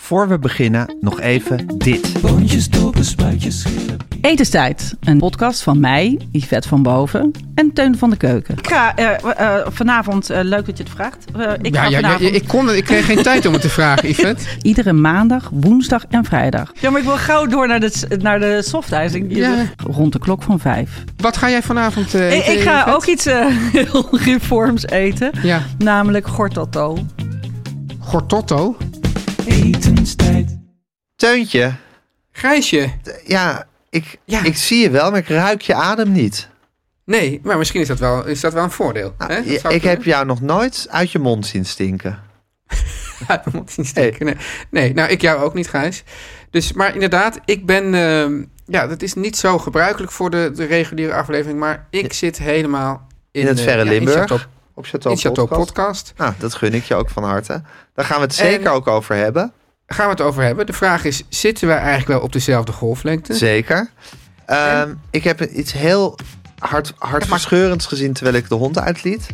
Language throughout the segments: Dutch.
Voor we beginnen, nog even dit. Boontjes, dopen, spuitjes, schillen. Etenstijd, een podcast van mij, Yvette van Boven en Teun van de Keuken. Ik ga eh, eh, vanavond, eh, leuk dat je het vraagt. Ik Ja, ga ja, ik, kon, ik kreeg geen tijd om het te vragen, Yvette. iedere maandag, woensdag en vrijdag. Ja, maar ik wil gauw door naar de, naar de softijzing. Ja. Rond de klok van vijf. Wat ga jij vanavond eh, Ik, eten, ik ga Yvette? ook iets heel reforms eten, Ja, namelijk gortotto. Gortotto. Etenstijd. Teuntje, Gijsje. ja, ik, Ja. ik zie je wel, maar ik ruik je adem niet. Nee, maar misschien is dat wel, is dat wel een voordeel. Nou, hè? Ik kunnen. heb jou nog nooit uit je mond zien stinken. Ja, dat moet niet steken. Nee. nee, nou, ik jou ook niet, Gijs. Dus, maar inderdaad, ik ben... ehm, ja, dat is niet zo gebruikelijk voor de, de reguliere aflevering, maar ik zit helemaal in, In het eh, verre ja, Limburg. In Chateau, Op Chateau, Chateau Podcast. Podcast. Nou, dat gun ik je ook van harte. Daar gaan we het zeker En- ook over hebben. Gaan we het over hebben. De vraag is, zitten wij eigenlijk wel op dezelfde golflengte? Zeker. Ehm, ik heb iets heel hart, hartverscheurends gezien terwijl ik de hond uitliet.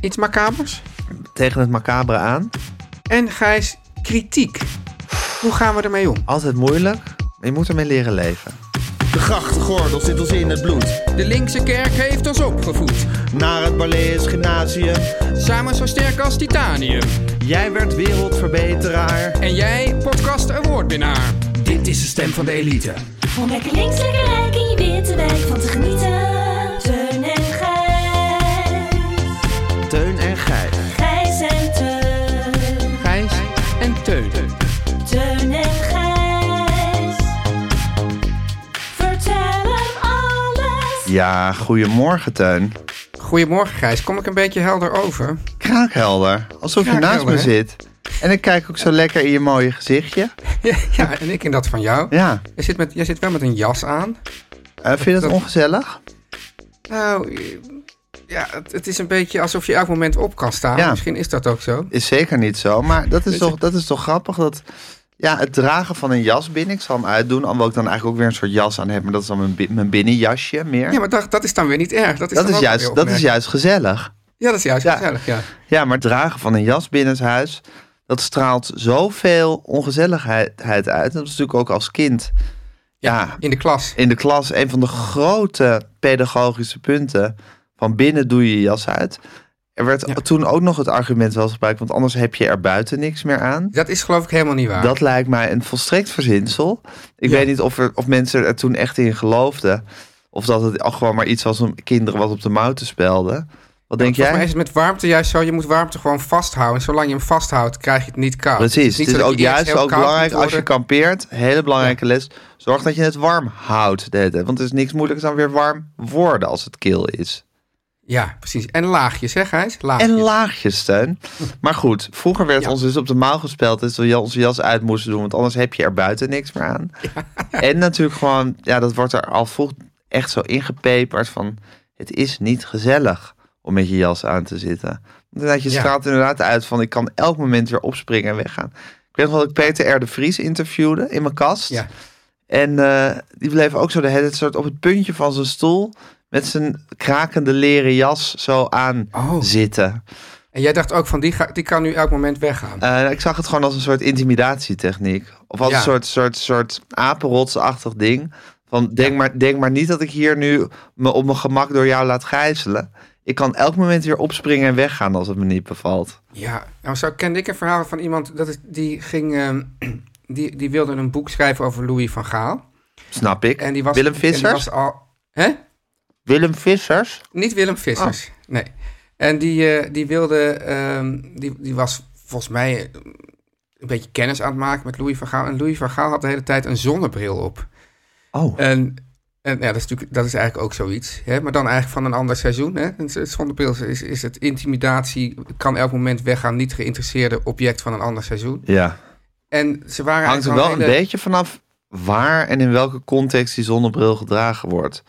Iets macabers? Tegen het macabere aan. En Gijs, kritiek. Hoe gaan we ermee om? Altijd moeilijk, maar je moet ermee leren leven. De grachtgordel zit ons in het bloed. De linkse kerk heeft ons opgevoed. Naar het Barlees Gymnasium. Samen zo sterk als titanium. Jij werd wereldverbeteraar. En jij, podcast awardwinnaar. Dit is de stem van de elite. Om lekker links, lekker rijk in je witte wijk van te genieten. Teun en Gijs. Teun en Gijs. Gijs en Teun. Gijs en Teun. Teun en Gijs. Vertel hem alles. Ja, goedemorgen Teun. Goedemorgen Gijs, kom ik een beetje helder over? Kraakhelder. Alsof je naast me hè? zit. En ik kijk ook zo lekker in je mooie gezichtje. Ja, ja, en ik in dat van jou. Ja. Jij zit, met, jij zit wel met een jas aan. Eh, vind je dat Dat- ongezellig? Nou, eh, ja, het, het is een beetje alsof je elk moment op kan staan. Ja. Misschien is dat ook zo. Is zeker niet zo. Maar dat is, toch, je- dat is toch grappig dat... Ja, het dragen van een jas binnen. Ik zal hem uitdoen. Alhoewel ik dan eigenlijk ook weer een soort jas aan heb. Maar dat is dan mijn, mijn binnenjasje meer. Ja, maar dat, dat is dan weer niet erg. Dat is, dat, is juist, dat is juist gezellig. Ja, dat is juist Ja. gezellig, ja. Ja, maar het dragen van een jas binnenshuis... dat straalt zoveel ongezelligheid uit. En dat is natuurlijk ook als kind... Ja, In de klas. in de klas een van de grote pedagogische punten. Van binnen doe je je jas uit. Er werd Ja. toen ook nog het argument wel gebruikt, want anders heb je er buiten niks meer aan. Dat is geloof ik helemaal niet waar. Dat lijkt mij een volstrekt verzinsel. Ik Ja. weet niet of, er, of mensen er toen echt in geloofden. Of dat het gewoon maar iets was om kinderen wat op de mouw te spelden. Wat denk Volgens mij jij? is het met warmte juist zo. Je moet warmte gewoon vasthouden. Zolang je hem vasthoudt, krijg je het niet koud. Precies. Het is ook juist ook belangrijk als je kampeert. Hele belangrijke les. Zorg dat je het warm houdt. Want er is niks moeilijks dan weer warm worden als het kil is. Ja, precies. En laagjes, hè Gijs? Laagjes. En laagjes, Steun. Maar goed, vroeger werd Ja. ons dus op de mouw gespeld... dat we onze jas uit moesten doen... want anders heb je er buiten niks meer aan. En natuurlijk gewoon... ja, dat wordt er al vroeg echt zo ingepeperd van... het is niet gezellig om met je jas aan te zitten. Want je Ja. straalt inderdaad uit van... ik kan elk moment weer opspringen en weggaan. Ik weet nog wel dat ik Peter R. de Vries interviewde in mijn kast. Ja. En eh, die bleef ook zo de hele soort op het puntje van zijn stoel... met zijn krakende leren jas zo aan Oh. zitten. En jij dacht ook van, die, ga, die kan nu elk moment weggaan. Eh, ik zag het gewoon als een soort intimidatietechniek. Of als Ja. een soort, soort, soort apenrotsachtig ding. Van denk, maar, denk maar niet dat ik hier nu me op mijn gemak door jou laat gijzelen. Ik kan elk moment weer opspringen en weggaan als het me niet bevalt. Ja, nou zo kende ik een verhaal van iemand dat is, die ging, ehm, die, die wilde een boek schrijven over Louis van Gaal. Snap ik. En die was, Willem die Vissers? was al, hè? Willem Vissers? Niet Willem Vissers, nee. En die, eh, die wilde, ehm, die, die was volgens mij eh, een beetje kennis aan het maken met Louis van Gaal. En Louis van Gaal had de hele tijd een zonnebril op. Oh, En, en ja, dat is natuurlijk dat is eigenlijk ook zoiets. Hè? Maar dan eigenlijk van een ander seizoen. Hè? Zonder is, is het intimidatie, kan elk moment weggaan, niet geïnteresseerde object van een ander seizoen. ja. En ze waren Hangt er wel een beetje vanaf waar en in welke context die zonnebril gedragen wordt.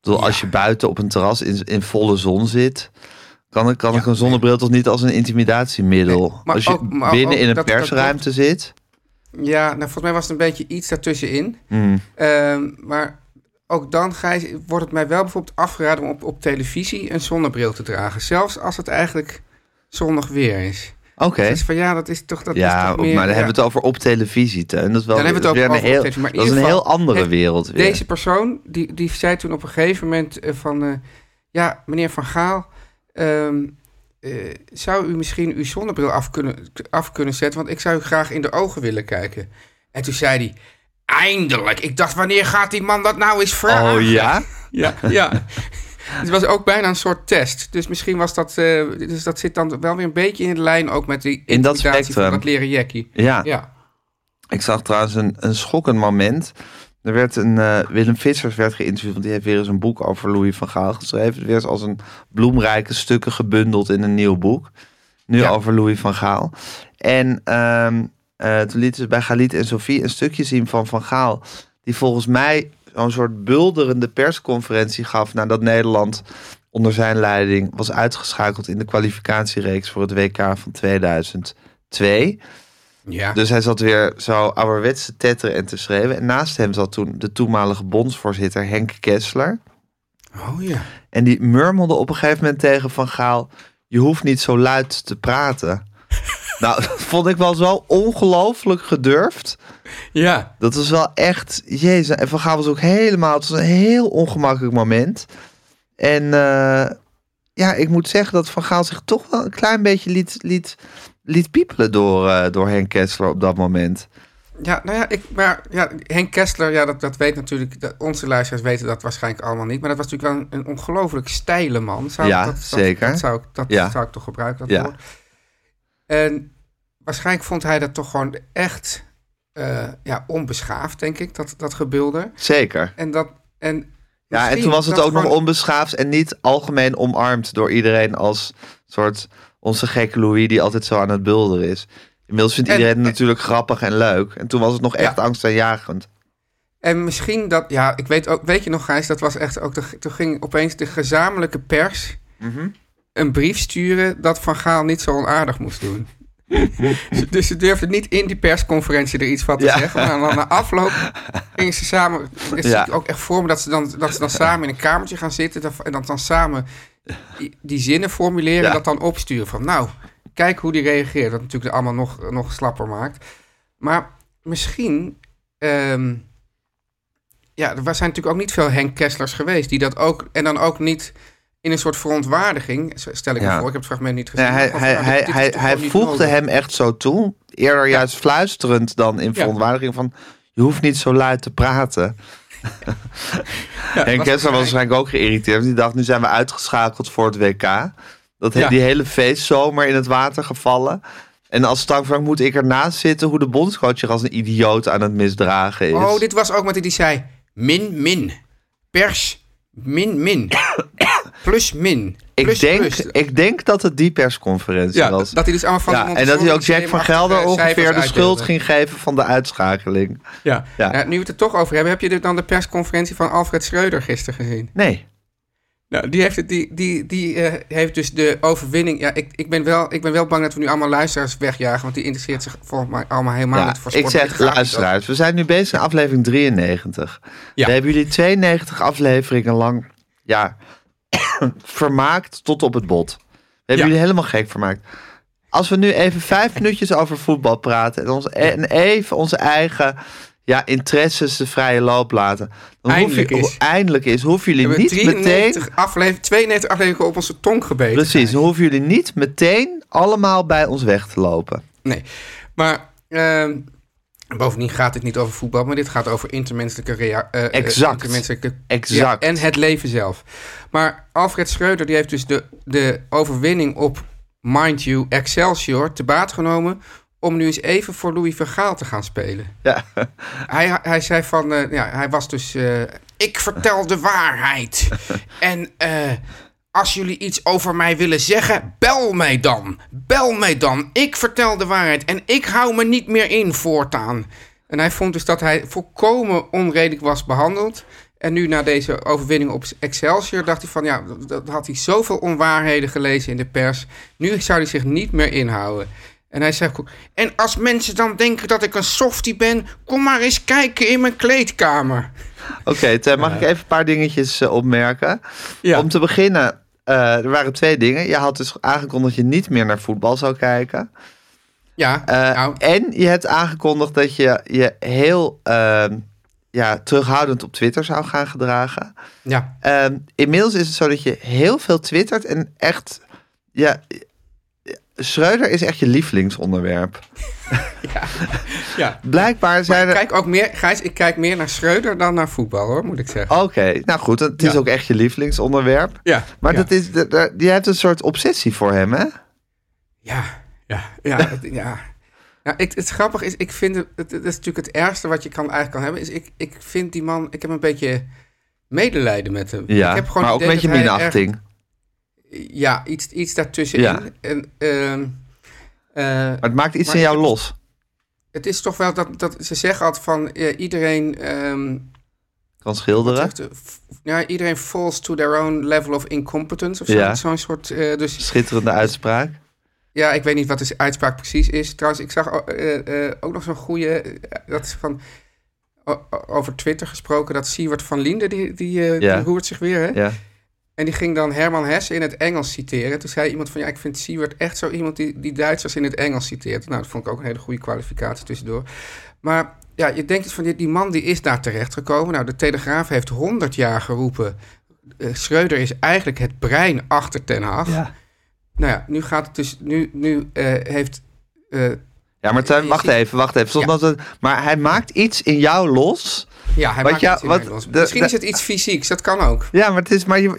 Bedoel, Ja. Als je buiten op een terras in, in volle zon zit, kan ik, kan Ja, ik een zonnebril toch niet als een intimidatiemiddel. Nee, maar als je ook- maar binnen ook in een dat- dat persruimte zit. Ja, nou, volgens mij was het een beetje iets daartussenin. Hmm. Ehm, maar ook dan wordt het mij wel bijvoorbeeld afgeraden om op, op televisie een zonnebril te dragen. Zelfs als het eigenlijk zonnig weer is. Oké. Dus van ja, dat is toch... Dat Ja, is toch maar meer, dan ja. hebben we het over op televisie, Teun. Dat is wel Dan hebben we het over- een over op heel, televisie, maar dat is een heel andere heeft wereld weer. Deze persoon, die, die zei toen op een gegeven moment eh, van... eh, ja, meneer Van Gaal, ehm, eh, zou u misschien uw zonnebril af kunnen, af kunnen zetten? Want ik zou u graag in de ogen willen kijken. En toen zei hij, eindelijk. Ik dacht, wanneer gaat die man dat nou eens vragen? Oh ja? Ja, ja. Het was ook bijna een soort test. Dus misschien was dat... eh, dus dat zit dan wel weer een beetje in de lijn ook met die In dat spectrum. van dat leren jackie. Ja. Ja. Ik zag trouwens een, een schokkend moment. Er werd een, eh, Willem Vissers werd geïnterviewd, want die heeft weer eens een boek over Louis van Gaal geschreven. Weer eens als een bloemrijke stukken gebundeld in een nieuw boek. Nu Ja. over Louis van Gaal. En ehm, eh, toen lieten ze bij Galit en Sophie een stukje zien van Van Gaal. Die volgens mij zo'n soort bulderende persconferentie gaf nadat Nederland onder zijn leiding was uitgeschakeld in de kwalificatiereeks voor het WK van 2002. Ja. Dus hij zat weer zo ouderwets te tetteren en te schreeuwen. En naast hem zat toen de toenmalige bondsvoorzitter Henk Kessler. Oh ja. En die murmelde op een gegeven moment tegen Van Gaal... je hoeft niet zo luid te praten. Nou, dat vond ik wel zo ongelooflijk gedurfd. Ja. Dat was wel echt... Jezus, en Van Gaal was ook helemaal... Het was een heel ongemakkelijk moment. En eh, ja, ik moet zeggen dat Van Gaal zich toch wel een klein beetje liet, liet, liet piepelen door, eh, door Henk Kessler op dat moment. Ja, nou ja, ik, maar ja, Henk Kessler, ja, dat, dat weet natuurlijk, dat, onze luisteraars weten dat waarschijnlijk allemaal niet. Maar dat was natuurlijk wel een, een ongelooflijk steile man. Zou, Ja, dat, dat- zeker. Dat, zou, ik, dat Ja. zou ik toch gebruiken, dat Ja. woord. En waarschijnlijk vond hij dat toch gewoon echt eh, ja, onbeschaafd, denk ik, dat, dat. Zeker. En dat... En Ja, en toen was het ook nog onbeschaafd en niet algemeen omarmd door iedereen als soort onze gekke Louis die altijd zo aan het bulderen is. Inmiddels vindt En- iedereen het natuurlijk grappig en leuk. En toen was het nog echt Ja. angstaanjagend. En misschien dat, ja, ik weet ook, weet je nog, Gijs, dat was echt ook, de, toen ging opeens de gezamenlijke pers Mhm. Een brief sturen dat Van Gaal niet zo onaardig moest doen. dus ze durfden niet in die persconferentie er iets van te Ja. zeggen. Maar dan na afloop gingen ze samen. Ja. ook echt voor me dat ze, dan, dat ze dan samen in een kamertje gaan zitten. dat- En dat dan samen die, die zinnen formuleren. Ja. En dat dan opsturen. Van nou, kijk hoe die reageert. Wat natuurlijk allemaal nog, nog slapper maakt. Maar misschien. ehm, ja, er zijn natuurlijk ook niet veel Henk Kesslers geweest. Die dat ook. En dan ook niet in een soort verontwaardiging. Stel ik me Ja. voor, ik heb het fragment niet gezien. Hij hij, van, hij, dit hij, hij voegde hem echt zo toe. Eerder juist fluisterend dan in verontwaardiging van... je hoeft niet zo luid te praten. Henk was Kessler was waarschijnlijk ook geïrriteerd. want Die dacht, nu zijn we uitgeschakeld voor het WK. Dat he- Ja. Die hele feestzomer in het water gevallen. En als strafbank moet ik ernaast zitten... hoe de bondscoach zich als een idioot aan het misdragen is. Oh, dit was ook met die die zei: min, min. Pers, min, min. Plus, min. Plus, ik, denk, plus. ik denk dat het die persconferentie Ja, was. dat hij dus allemaal van ja, en dat hij ook Jack van Gelder ongeveer de schuld ging geven van de uitschakeling. Ja. Ja. Ja, nu we het er toch over hebben, heb je dit dan de persconferentie van Alfred Schreuder gisteren gezien? Nee. Nou, die heeft, het, die, die, die eh, heeft dus de overwinning. Ja, ik, ik, ben wel, ik ben wel bang dat we nu allemaal luisteraars wegjagen, want die interesseert zich volgens mij allemaal helemaal Ja, niet voor ik sport. Zeg luisteraars, we zijn nu bezig in aflevering 93. Ja. We hebben jullie 92 afleveringen lang ja, vermaakt tot op het bot. We hebben Ja. jullie helemaal gek vermaakt. Als we nu even vijf minuutjes over voetbal praten en, ons, en even onze eigen ja, interesses de vrije loop laten. Dan Eindelijk hoef je, is. Eindelijk is. Hoeven jullie niet meteen... 93 aflevering, 92 afleveringen op onze tong gebeten. Precies, dan hoeven jullie niet meteen allemaal bij ons weg te lopen. Nee, maar ehm, bovendien gaat dit niet over voetbal, maar dit gaat over intermenselijke rea- eh, eh, Exact. intermenselijke, Exact. Ja, en het leven zelf. Maar Alfred Schreuder die heeft dus de, de overwinning op, mind you, Excelsior te baat genomen om nu eens even voor Louis van Gaal te gaan spelen. Ja, Hij, hij zei van, eh, ja, hij was dus, ik vertel de waarheid. en eh, als jullie iets over mij willen zeggen, bel mij dan. Bel mij dan. Ik vertel de waarheid en ik hou me niet meer in voortaan. En hij vond dus dat hij volkomen onredelijk was behandeld. En nu na deze overwinning op Excelsior dacht hij van, ja, dat- dat had hij zoveel onwaarheden gelezen in de pers. Nu zou hij zich niet meer inhouden. En hij zegt ook, en als mensen dan denken dat ik een softie ben, kom maar eens kijken in mijn kleedkamer. oké. Mag ik even een paar dingetjes eh, opmerken? Ja. Om te beginnen, eh, er waren twee dingen. Je had dus aangekondigd dat je niet meer naar voetbal zou kijken. Ja, Eh, nou, En je hebt aangekondigd dat je je heel ehm, ja, terughoudend op Twitter zou gaan gedragen. ja. Ehm, inmiddels is het zo dat je heel veel twittert en echt... Ja, Schreuder is echt je lievelingsonderwerp. ja. Blijkbaar zijn Ik er... kijk ook meer, Gijs, ik kijk meer naar Schreuder dan naar voetbal hoor, moet ik zeggen. Oké, nou goed, het is Ja. ook echt je lievelingsonderwerp. Ja, Maar ja. dat is, dat- je hebt een soort obsessie voor hem, hè? Ja, ja, ja. het, ja. ja ik, het grappige is, ik vind, het, het, is natuurlijk het ergste wat je kan, eigenlijk kan hebben, is ik, ik vind die man, ik heb een beetje medelijden met hem. Ja, ik heb gewoon maar ook een beetje minachting. Ja, iets, iets daartussenin. Ja. En, ehm, eh, Maar het maakt iets in jou los. het is toch wel dat, dat ze zeggen altijd van eh, iedereen, ehm, Kan schilderen. ja, iedereen falls to their own level of incompetence of zo. Ja. Zo'n soort, eh, dus Schitterende uitspraak. Ja, ik weet niet wat de uitspraak precies is. Trouwens, ik zag ook nog zo'n goede... dat is van... over Twitter gesproken, dat Siewert van Linden, die, die, Ja. die roert zich weer, hè? Ja. En die ging dan Herman Hesse in het Engels citeren. Toen zei iemand van, ja, ik vind Siewert echt zo iemand die, die Duitsers in het Engels citeert. Nou, dat vond ik ook een hele goede kwalificatie tussendoor. Maar ja, je denkt dus van, die, die man die is daar terechtgekomen. Nou, de Telegraaf heeft 100 jaar geroepen... eh, Schreuder is eigenlijk het brein achter Ten Hag. Ja. Nou ja, nu gaat het dus. Nu, nu eh, heeft. eh, Ja, maar wacht even, wacht even. Dat het- maar hij maakt iets in jou los. Ja, hij maakt in wat- de- Misschien de- is het iets fysieks, dat kan ook. Ja, maar het is, maar je,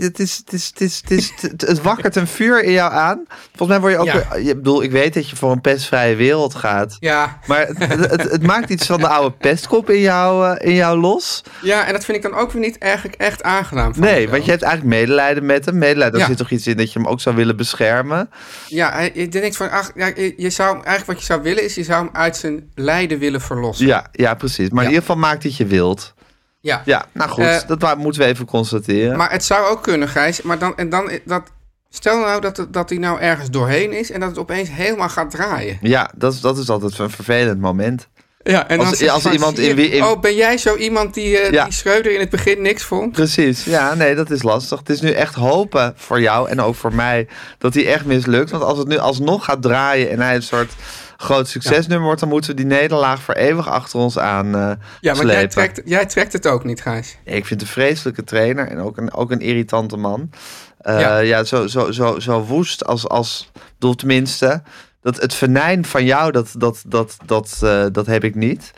het, is, het, is, het, is, het, is, wakkert een vuur in jou aan. Volgens mij word je ook... Ja. weer- je bedoel, ik weet dat je voor een pestvrije wereld gaat. Ja, Maar het, het, het, het maakt iets van de oude pestkop in jou, eh, in jou los. ja, en dat vind ik dan ook weer niet eigenlijk echt aangenaam. Van Nee, mezelf. want je hebt eigenlijk medelijden met hem. Medelijden, daar Ja. zit toch iets in dat je hem ook zou willen beschermen. Ja, hij- je denkt van. Ach, ja, je, zou, eigenlijk wat je zou willen is. Je zou hem uit zijn lijden willen verlossen. Ja, ja precies. Maar in Ja. ieder geval maakt je wild. Ja. Ja, nou goed, Eh, dat moeten we even constateren. Maar het zou ook kunnen, Gijs. Maar dan. En dan dat, stel nou dat, het- dat hij nou ergens doorheen is. En dat het opeens helemaal gaat draaien. Ja, dat is, dat is altijd een vervelend moment. Ja, en Als- als iemand in wie- in- Oh, ben jij zo iemand die, eh, Ja. die Schreuder in het begin niks vond? Precies, ja, nee, dat is lastig. Het is nu echt hopen voor jou en ook voor mij dat hij echt mislukt. Want als het nu alsnog gaat draaien en hij een soort groot succesnummer wordt, dan moeten we die nederlaag voor eeuwig achter ons aan eh Ja, maar slepen. jij trekt, jij trekt het ook niet, Gijs. Ik vind een vreselijke trainer en ook een, ook een irritante man. Eh, Ja. ja. zo, zo, zo, zo woest als, als bedoel tenminste, dat het venijn van jou, dat, dat, dat, dat, eh, dat heb ik niet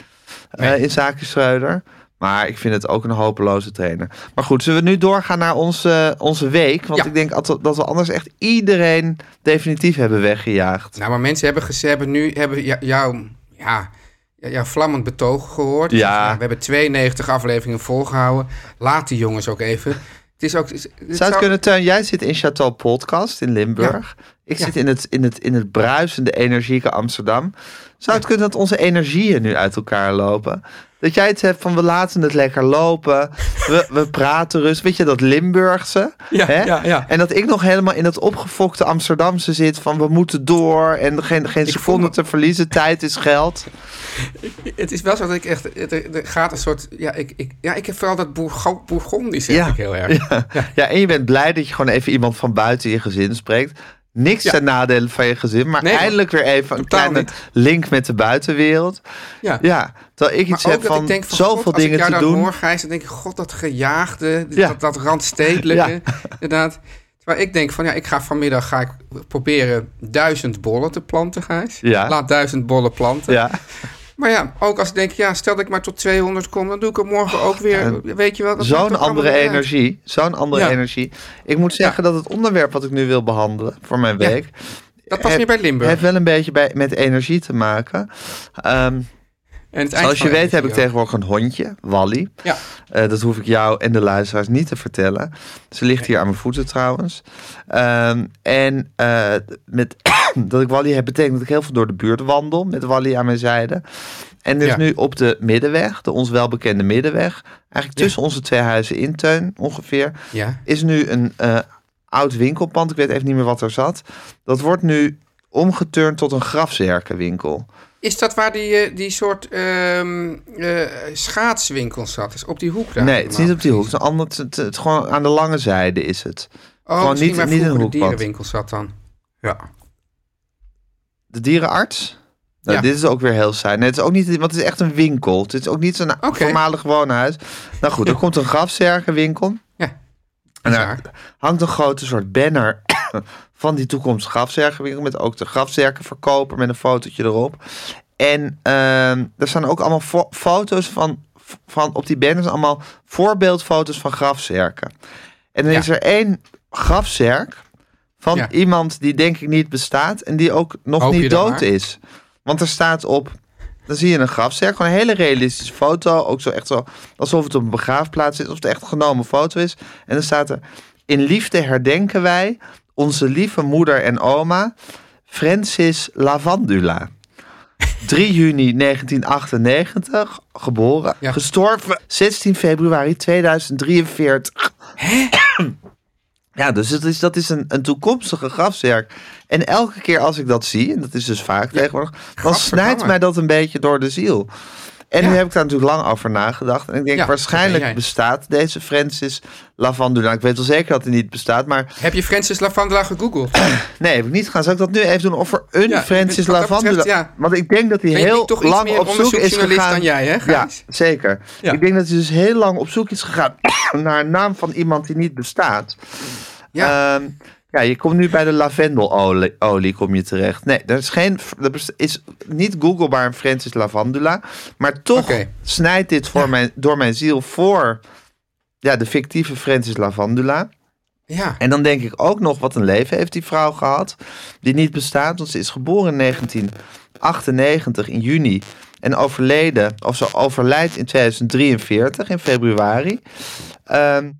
Nee. in zaken Schreuder. Maar ik vind het ook een hopeloze trainer. Maar goed, zullen we nu doorgaan naar onze, onze week? Want Ja. ik denk dat we- anders echt iedereen definitief hebben weggejaagd. Nou, maar mensen hebben, gez- hebben nu hebben jou, ja, jouw vlammend betoog gehoord. Ja. Dus, nou, we hebben 92 afleveringen volgehouden. Laat die jongens ook even. Het is ook... Het Zou het kunnen, Teun? Jij zit in Chateau Podcast in Limburg. Ik Ja. zit in het, in, het, in het bruisende, energieke Amsterdam. Zou het kunnen dat onze energieën nu uit elkaar lopen? Dat jij het hebt van we laten het lekker lopen. We, we praten rustig. Weet je, dat Limburgse. Ja, hè? ja, ja. En dat ik nog helemaal in het opgefokte Amsterdamse zit van we moeten door. En geen, geen Ik seconde te verliezen. Tijd is geld. Het is wel zo dat ik echt... Er, gaat een soort... Ja, ik, ik, ja, ik heb vooral dat Bourgo- Bourgondisch Ja. ik heel erg. Ja. ja, en je bent blij dat je gewoon even iemand van buiten je gezin spreekt. Niks ten nadele van je gezin, maar Nee, eindelijk weer even een kleine niet. link met de buitenwereld. Ja. Ja, terwijl ik iets heb van, ik denk van zoveel God, als dingen ik jou te dan doen. hoor, Gijs, dan denk ik, god, dat gejaagde, Ja. dat, dat randstedelijke, inderdaad. Terwijl ik denk van, ja, ik ga vanmiddag ga ik proberen duizend bollen te planten, Gijs. Ja. Laat duizend bollen planten. Ja. Maar ja, ook als ik denk, ja, stel dat ik maar tot 200 kom, dan doe ik er morgen ook weer, weet je wel. Zo'n andere niet energie. Zo'n andere Ja. energie. Ik moet zeggen dat het onderwerp wat ik nu wil behandelen voor mijn Ja. week. Dat past meer bij Limburg. Heeft wel een beetje bij, met energie te maken. Ehm, En zoals je weet heb ik tegenwoordig een hondje, Wally. Ja. Eh, dat hoef ik jou en de luisteraars niet te vertellen. Ze ligt hier aan mijn voeten trouwens. Ehm, en eh, met, dat ik Wally heb, betekent dat ik heel veel door de buurt wandel met Wally aan mijn zijde. En dus Ja. nu op de middenweg, de ons welbekende middenweg, eigenlijk Ja. tussen onze twee huizen in Teun ongeveer, Ja. is nu een eh, oud winkelpand. Ik weet even niet meer wat er zat. Dat wordt nu omgeturnd tot een grafzerkenwinkel. Is dat waar die, eh, die soort ehm, eh, schaatswinkel zat? Is op die hoek daar? nee, het is niet op die hoek. Het is, een ander, het, het- het- gewoon aan de lange zijde is het. Oh, Gewoon niet- waar niet een de dierenwinkel zat dan. Ja. De dierenarts? Nou, Ja. Dit is ook weer heel saai. Nee, het is ook niet, want het is echt een winkel. Het is ook niet zo'n Oké. voormalig woonhuis. Nou goed, er komt een grafzerkenwinkel. Ja. En daar hangt een grote soort banner van die toekomstige grafzerkenwinkel. Met ook de grafzerkenverkoper met een fotootje erop. En ehm, er staan ook allemaal fo- foto's van, van op die banners. Allemaal voorbeeldfoto's van grafzerken. En dan Ja. is er één grafzerk van Ja. iemand die denk ik niet bestaat. En die ook nog Hoop niet dood maar? is. Want er staat op dan zie je een grafzerk, gewoon een hele realistische foto. Ook zo echt zo, alsof het op een begraafplaats is, of het echt een genomen foto is. En dan staat er, in liefde herdenken wij onze lieve moeder en oma, Francis Lavandula. 3 juni 1998, geboren, Ja. gestorven 16 februari 2043. Ja, dus het is, dat is een, een toekomstige grafzerk. En elke keer als ik dat zie, en dat is dus vaak tegenwoordig, dan snijdt mij dat een beetje door de ziel. En Ja. nu heb ik daar natuurlijk lang over nagedacht. En ik denk, Ja, waarschijnlijk bestaat deze Francis Lavandula. Ik weet wel zeker dat hij niet bestaat, maar Heb je Francis Lavandula gegoogeld? nee, heb ik niet gedaan. Zal ik dat nu even doen? Of er een Ja, Francis dat Lavandula... betreft, ja. Want ik denk dat hij heel toch iets lang meer op zoek is gegaan... dan jij, hè, Ja, zeker. Ik denk dat hij dus heel lang op zoek is gegaan naar een naam van iemand die niet bestaat. Ja. Ehm, ja, je komt nu bij de lavendelolie olie, kom je terecht. Nee, er is, geen, er best- is niet googlebaar een Francis Lavandula. Maar toch Oké. snijdt dit voor mijn, door mijn ziel voor ja, de fictieve Francis Lavandula. ja. En dan denk ik ook nog, wat een leven heeft die vrouw gehad. Die niet bestaat, want ze is geboren in 1998 in juni. En overleden, of ze overlijdt in 2043 in februari. Ehm,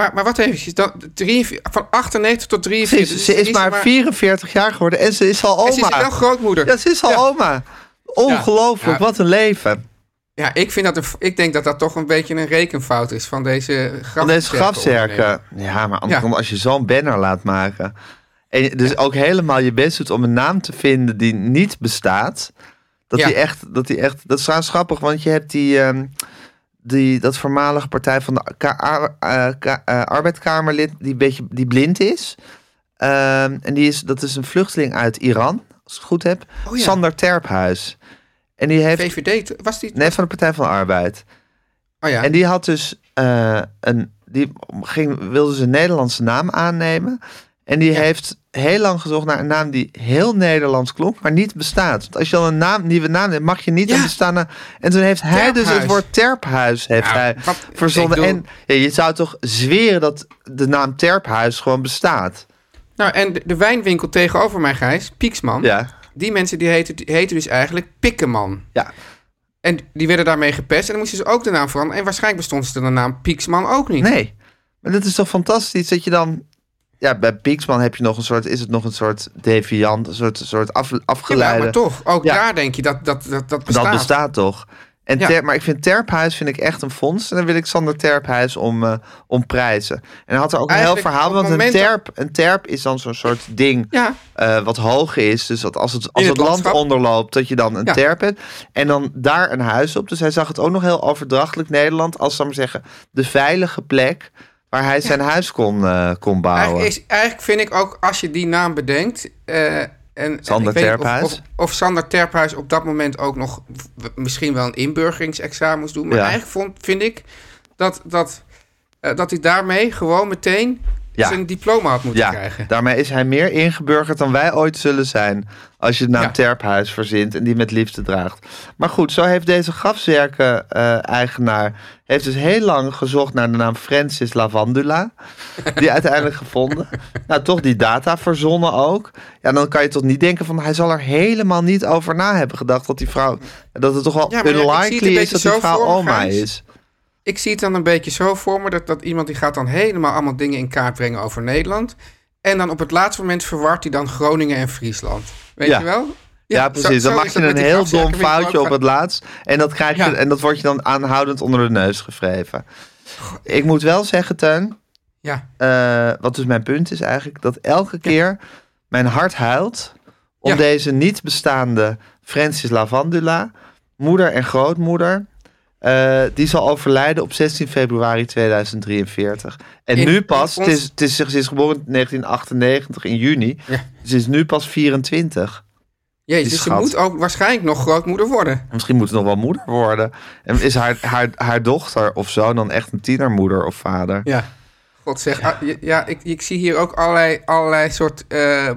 Maar, maar wat even, dan, 43 van 98 tot ze 43. is, ze is maar 44 jaar geworden en ze is al En ze is wel oma. grootmoeder. Ja, ze is al Ja. oma. Ongelooflijk, Ja. wat een leven. Ja, ik, vind dat een, ik denk dat dat toch een beetje een rekenfout is van deze graf. Van deze grafzerken. Ja, maar anders, Ja. als je zo'n banner laat maken. En dus ook helemaal je best doet om een naam te vinden die niet bestaat. Dat die echt, dat die echt, dat is trouwens grappig, want je hebt die, ehm, die dat voormalige partij van de Ka- Ar- Ka- eh, arbeidkamerlid die een beetje, die blind is. Ehm, en die is, dat is een vluchteling uit Iran, als ik het goed heb. Oh ja. Sander Terphuis. En die heeft, VVD, was die? nee, van de Partij van de Arbeid. Oh ja. En die had dus eh, een. Die ging, wilde zijn Nederlandse naam aannemen. En die Ja. heeft heel lang gezocht naar een naam die heel Nederlands klonk, maar niet bestaat. Want als je dan een naam, nieuwe naam hebt, mag je niet Ja. een bestaande. En toen heeft hij dus het woord terphuis heeft hij wat- verzonnen. En ja, je zou toch zweren dat de naam terphuis gewoon bestaat. Nou, en de, de wijnwinkel tegenover mij, Gijs, Pieksman. Ja, Die mensen die heten, die heten dus eigenlijk Pikkeman. ja. En die werden daarmee gepest. En dan moesten ze ook de naam veranderen. En waarschijnlijk bestond ze de naam Pieksman ook niet. Nee, maar dat is toch fantastisch dat je dan. Ja, bij Pieksman heb je nog een soort, is het nog een soort deviant, een soort, soort af, afgeleide. maar toch, ook Ja. daar denk je dat dat, dat, dat bestaat. Dat bestaat toch? En Ja. Ter- maar ik vind Terphuis vind ik echt een fonds. En dan wil ik Sander Terphuis om, eh, om prijzen. En hij had er ook een heel verhaal. Want een terp, een terp is dan zo'n soort ding Ja, eh, wat hoog is. Dus dat als het, als In het, het land onderloopt, dat je dan een Ja. terp hebt. En dan daar een huis op. Dus hij zag het ook nog heel overdrachtelijk Nederland. Als, ik maar zeggen, de veilige plek. Waar hij zijn huis kon, eh, kon bouwen. Eigenlijk, is, eigenlijk vind ik ook, als je die naam bedenkt... eh, en, Sander en Terphuis? Of, of, of Sander Terphuis op dat moment ook nog misschien wel een inburgeringsexamen moest doen. Maar Ja. eigenlijk vond, vind ik dat, dat, eh, dat hij daarmee gewoon meteen Ja. zijn diploma had moeten Ja, krijgen. daarmee is hij meer ingeburgerd dan wij ooit zullen zijn. Als je de naam Ja. Terphuis verzint en die met liefde draagt. Maar goed, zo heeft deze grafzerken-eigenaar... heeft dus heel lang gezocht naar de naam Francis Lavandula. Die uiteindelijk gevonden. Nou, toch die data verzonnen ook. Ja, dan kan je toch niet denken van... hij zal er helemaal niet over na hebben gedacht... dat die vrouw... dat het toch wel Ja, het een unlikely is dat die vrouw oma is. Ik zie het dan een beetje zo voor me dat, dat iemand die gaat dan helemaal allemaal dingen in kaart brengen over Nederland. En dan op het laatste moment verwart hij dan Groningen en Friesland. Weet Ja. je wel? Ja, precies. dan zo maak is je een heel dom foutje op het laatst. En dat, krijg je, Ja. en dat wordt je dan aanhoudend onder de neus gevreven. Ik moet wel zeggen, Teun, Ja, eh, wat dus mijn punt is eigenlijk, dat elke keer mijn hart huilt om deze niet bestaande Francis Lavandula, moeder en grootmoeder, eh, die zal overlijden op 16 februari 2043. En In- nu pas, het, is, het is, ze is geboren in 1998 in juni, Ja. ze is nu pas 24. Jezus, dus ze moet ook waarschijnlijk nog grootmoeder worden. Misschien moet ze nog wel moeder worden. En is haar, haar, haar dochter of zo dan echt een tienermoeder of vader? Ja. God zeg, ja, ja ik, ik zie hier ook allerlei, allerlei soort eh,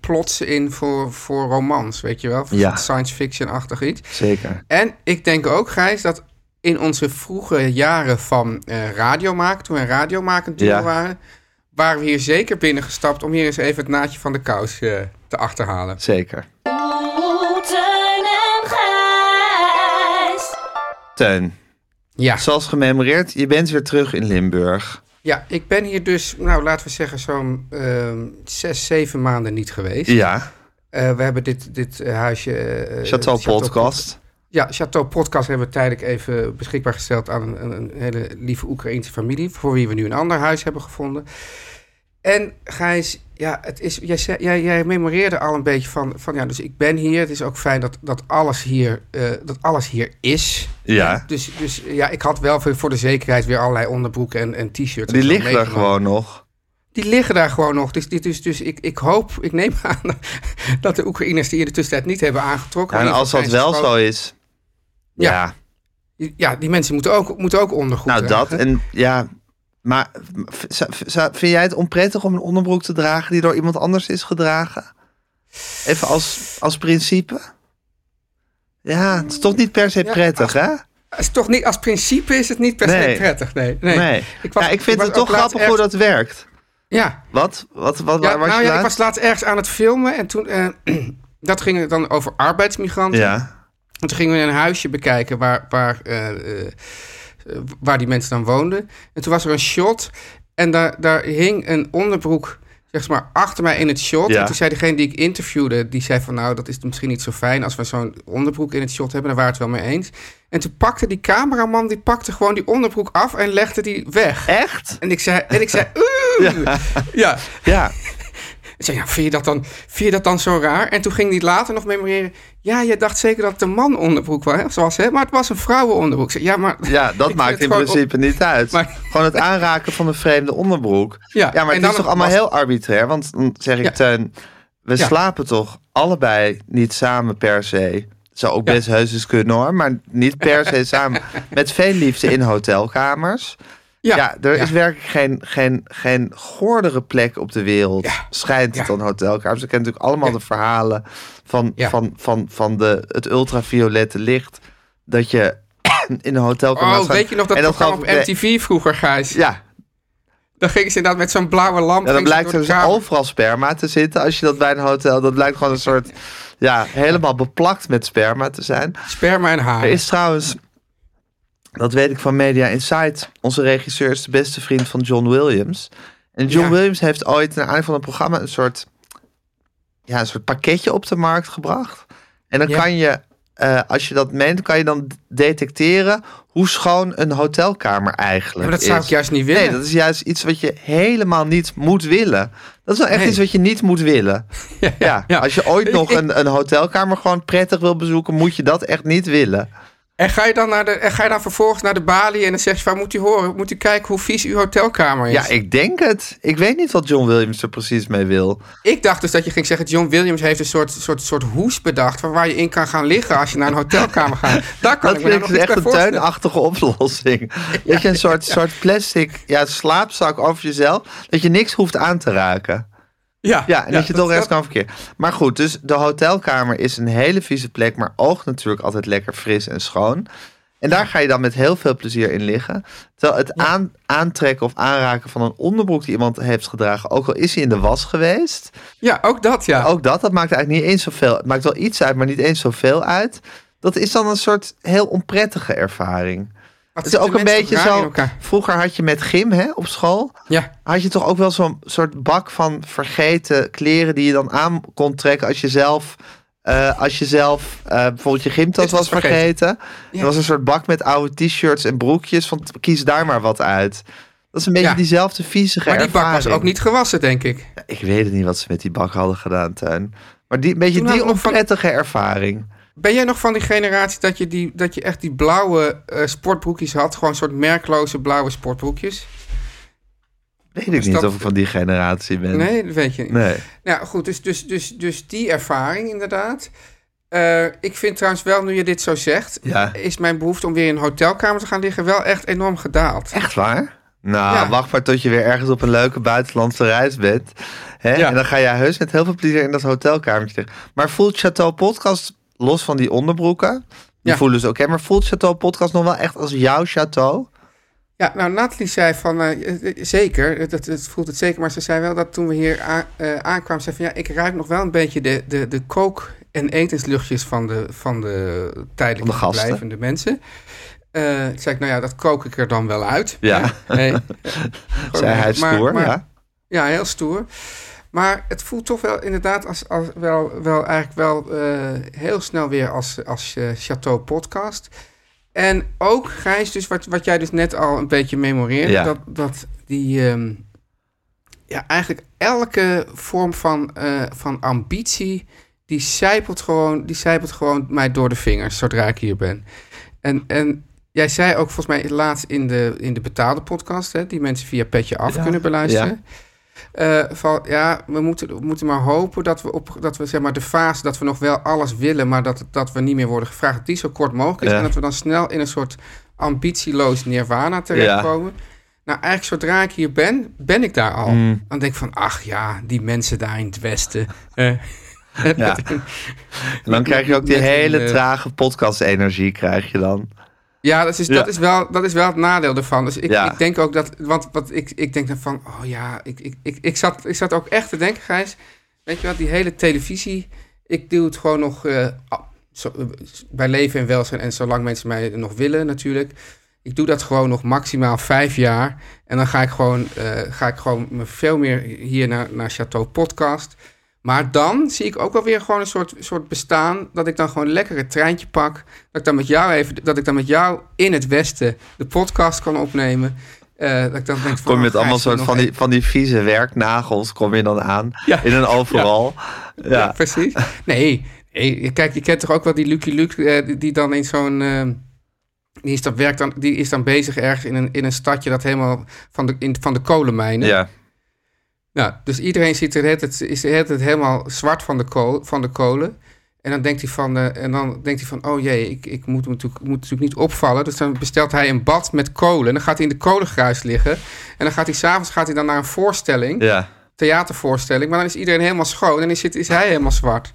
plots in voor, voor romans, weet je wel? Voor Ja. Science fiction-achtig iets. Zeker. En ik denk ook, Gijs, dat in onze vroege jaren van eh radio maken, toen we een radiomakend duo Ja. waren, waren we hier zeker binnengestapt om hier eens even het naadje van de kous eh, te achterhalen. Zeker. Teun en Gijs. Teun, Ja. zoals gememoreerd, je bent weer terug in Limburg. ja, ik ben hier dus, nou laten we zeggen, zo'n ehm, zes, zeven maanden niet geweest. Ja, Eh, we hebben dit, dit huisje... eh, Chateau Podcast. Ja, Chateau Podcast hebben we tijdelijk even beschikbaar gesteld aan een, een, hele lieve Oekraïense familie, voor wie we nu een ander huis hebben gevonden. En Gijs, ja, het is, jij, jij, jij memoreerde al een beetje van, van, ja, dus ik ben hier. Het is ook fijn dat, dat, alles, hier, eh, dat alles hier is. Ja. Dus, dus ja, ik had wel voor, de zekerheid weer allerlei onderbroeken en, en t-shirts. Die liggen meegenomen. gewoon nog. Die liggen daar gewoon nog. Dus, dit is, dus ik, ik hoop, ik neem aan dat de Oekraïners die in de tussentijd niet hebben aangetrokken. Ja, en als dat wel zo is. Ja. Ja, Ja, die mensen moeten ook, moeten ook ondergoed nou dat. En ja, maar vind jij het onprettig om een onderbroek te dragen die door iemand anders is gedragen? Even als, als principe? Ja, het is toch niet per se Ja, prettig, hè? Het is toch niet, als principe is het niet per Nee. se prettig. Nee, nee. Nee. Ik, was, ja, ik vind het toch grappig hoe dat werkt. Ja, Wat? Wat, wat ja waar was nou je ja, ik was laatst ergens aan het filmen en toen... eh, dat ging dan over arbeidsmigranten. Ja, En toen gingen we een huisje bekijken waar, waar, eh, eh, waar die mensen dan woonden. En toen was er een shot en daar, daar hing een onderbroek zeg maar, achter mij in het shot. Ja. En toen zei degene die ik interviewde, die zei van... nou, dat is misschien niet zo fijn als we zo'n onderbroek in het shot hebben. Daar waren het wel mee eens. En toen pakte die cameraman, die pakte gewoon die onderbroek af en legde die weg. echt? En ik zei, en ik zei oeh. Ja. Ja. Zei, ja, vind, je dat dan, vind je dat dan zo raar? En toen ging hij later nog memoreren. Ja, je dacht zeker dat het een man onderbroek was, zoals, hè? maar het was een vrouwenonderbroek. Ja, maar... Ja, dat maakt in principe niet uit. Maar- Gewoon het aanraken van een vreemde onderbroek. Ja, Ja, maar het is toch allemaal was- heel arbitrair? Want dan zeg ik, Ja. Teun, we Ja. slapen toch allebei niet samen per se. Zou ook best heus eens kunnen hoor, maar niet per se samen. Met veel liefde in hotelkamers. Ja, Ja, er ja. is werkelijk geen, geen, geen goordere plek op de wereld. Ja. Schijnt het dan hotelkamers. We kennen natuurlijk allemaal de verhalen van, van, van, van de, het ultraviolette licht. Dat je in een hotelkamer Oh, weet je nog dat, En programma op MTV vroeger, Gijs? Ja, Dan gingen ze inderdaad met zo'n blauwe lamp... Ja, dan ze blijkt er dus overal sperma te zitten. Als je dat bij een hotel... Dat blijkt gewoon een soort... Ja, helemaal beplakt met sperma te zijn. Sperma en haar. Er is trouwens... Dat weet ik van Media Insight. Onze regisseur is de beste vriend van John Williams. En John Ja. Williams heeft ooit... naar aanleiding van een programma... een soort... Ja, een soort pakketje op de markt gebracht. En dan Ja. kan je... eh, als je dat meent, kan je dan detecteren... hoe schoon een hotelkamer Ja, eigenlijk maar dat zou is. ik juist niet willen. Nee, dat is juist iets wat je helemaal niet moet willen. Dat is wel echt Nee. iets wat je niet moet willen. Ja, als je ooit nog een, een hotelkamer gewoon prettig wil bezoeken, moet je dat echt niet willen. En ga je dan, naar de, en ga je dan vervolgens naar de balie en dan zeg je van... moet u horen, moet u kijken hoe vies uw hotelkamer is? Ja, ik denk het. Ik weet niet wat John Williams er precies mee wil. Ik dacht dus dat je ging zeggen... John Williams heeft een soort, soort, soort hoes bedacht... waar, waar je in kan gaan liggen als je naar een hotelkamer gaat. Daar kan Dat ik me vind ik echt een tuinachtige oplossing. Dat je een soort, soort plastic ja, slaapzak over jezelf... dat je niks hoeft aan te raken. Ja, Ja, en dat je toch rest kan verkeren. Maar goed, dus de hotelkamer is een hele vieze plek... maar oogt natuurlijk altijd lekker fris en schoon. En daar ga je dan met heel veel plezier in liggen. Terwijl het aan, aantrekken of aanraken van een onderbroek... die iemand heeft gedragen... ook al is hij in de was geweest... Ja, ook dat, ja. Ook dat, dat maakt eigenlijk niet eens zoveel. Het maakt wel iets uit, maar niet eens zoveel uit. Dat is dan een soort heel onprettige ervaring. Het is ook een beetje zo. Vroeger had je met gym hè, op school. Ja, Had je toch ook wel zo'n soort bak van vergeten kleren die je dan aan kon trekken als je zelf. eh, als je zelf eh, bijvoorbeeld je gymtas was vergeten. Ja. Er was een soort bak met oude t-shirts en broekjes. Van kies daar maar wat uit. Dat is een beetje Ja. diezelfde viezige maar die bak was ook niet gewassen, denk ik. Ik weet het niet wat ze met die bak hadden gedaan, Tuin. Maar die, een beetje Toen die onprettige ervaring. Ben jij nog van die generatie dat je, die, dat je echt die blauwe eh, sportbroekjes had? Gewoon een soort merkloze blauwe sportbroekjes? Weet ik niet dat- of ik van die generatie ben. Nee, dat weet je niet. Nee. Nou goed, dus, dus, dus, dus die ervaring inderdaad. Eh, ik vind trouwens wel, nu je dit zo zegt... Ja. is mijn behoefte om weer in een hotelkamer te gaan liggen... wel echt enorm gedaald. Echt waar? Nou, Ja. wacht maar tot je weer ergens op een leuke buitenlandse reis bent. Hè? Ja. En dan ga je heus met heel veel plezier in dat hotelkamertje. Maar voelt Chateau Podcast, los van die onderbroeken... Die Ja. voelen ze oké, maar voelt Chateau Podcast nog wel echt als jouw chateau? Ja, nou, Nathalie zei van, eh, eh, zeker, het, het, het voelt het zeker, maar ze zei wel dat toen we hier a- eh, aankwamen, zei van, ja, ik ruik nog wel een beetje de, de, de kook- en etensluchtjes van de, van de tijdelijk Van de gasten. verblijvende mensen. Eh toen zei ik, nou ja, dat kook ik er dan wel uit. Ja. Nee. Zei hij Maar- stoer, maar- ja? Ja, heel stoer. Maar het voelt toch wel inderdaad als, als wel, wel eigenlijk wel eh, heel snel weer als, als eh, Chateau podcast. En ook, Gijs, dus wat, wat jij dus net al een beetje memoreerde, Ja. dat, dat die, ehm, ja, eigenlijk elke vorm van, eh, van ambitie, die zijpelt, gewoon, die zijpelt gewoon mij door de vingers, zodra ik hier ben. En, en jij zei ook volgens mij laatst in de, in de betaalde podcast, hè, die mensen via Petje Af Ja. kunnen beluisteren. Eh, van ja, we moeten, we moeten maar hopen dat we op dat we zeg maar de fase dat we nog wel alles willen, maar dat, dat we niet meer worden gevraagd, dat die zo kort mogelijk is. Ja. En dat we dan snel in een soort ambitieloos nirvana terechtkomen. Nou, eigenlijk zodra ik hier ben, ben ik daar al. Mm. Dan denk ik van, ach ja, die mensen daar in het westen. Ja. En dan krijg je ook die een, hele eh, trage podcast-energie, krijg je dan. Ja, dat is, Ja. Dat, is wel, dat is wel het nadeel ervan. Dus ik, Ja. ik denk ook dat, want wat ik, ik denk dan van, oh ja, ik, ik, ik, ik, zat, ik zat ook echt te denken, Gijs, weet je wat, die hele televisie, ik doe het gewoon nog eh, zo, eh, bij leven en welzijn en zolang mensen mij nog willen natuurlijk. Ik doe dat gewoon nog maximaal vijf jaar. En dan ga ik gewoon, eh, ga ik gewoon veel meer hier naar, naar Chateau Podcast. Maar dan zie ik ook wel weer gewoon een soort, soort bestaan. Dat ik dan gewoon lekker het treintje pak. Dat ik dan met jou even, dat ik dan met jou in het Westen de podcast kan opnemen. Eh, dat ik dan denk van, Kom je oh, met allemaal Gijs, soort van die, van die vieze werknagels, kom je dan aan Ja. in een overal. Ja. Ja, precies. Nee, nee, kijk, je kent toch ook wel die Lucky Luke, eh, die, dan in zo'n... eh, die, is dan, werkt dan, die is dan bezig ergens in een, in een stadje dat helemaal van de, in, van de kolenmijnen. ja. Nou, dus iedereen ziet er het, is er het helemaal zwart van de, kool, van de kolen. En dan denkt hij van, eh, en dan denkt hij van oh jee, ik, ik moet, natuurlijk, moet natuurlijk niet opvallen. Dus dan bestelt hij een bad met kolen. En dan gaat hij in de kolengruis liggen. En dan gaat hij s'avonds gaat hij dan naar een voorstelling, ja. theatervoorstelling. Maar dan is iedereen helemaal schoon en is, is hij helemaal zwart.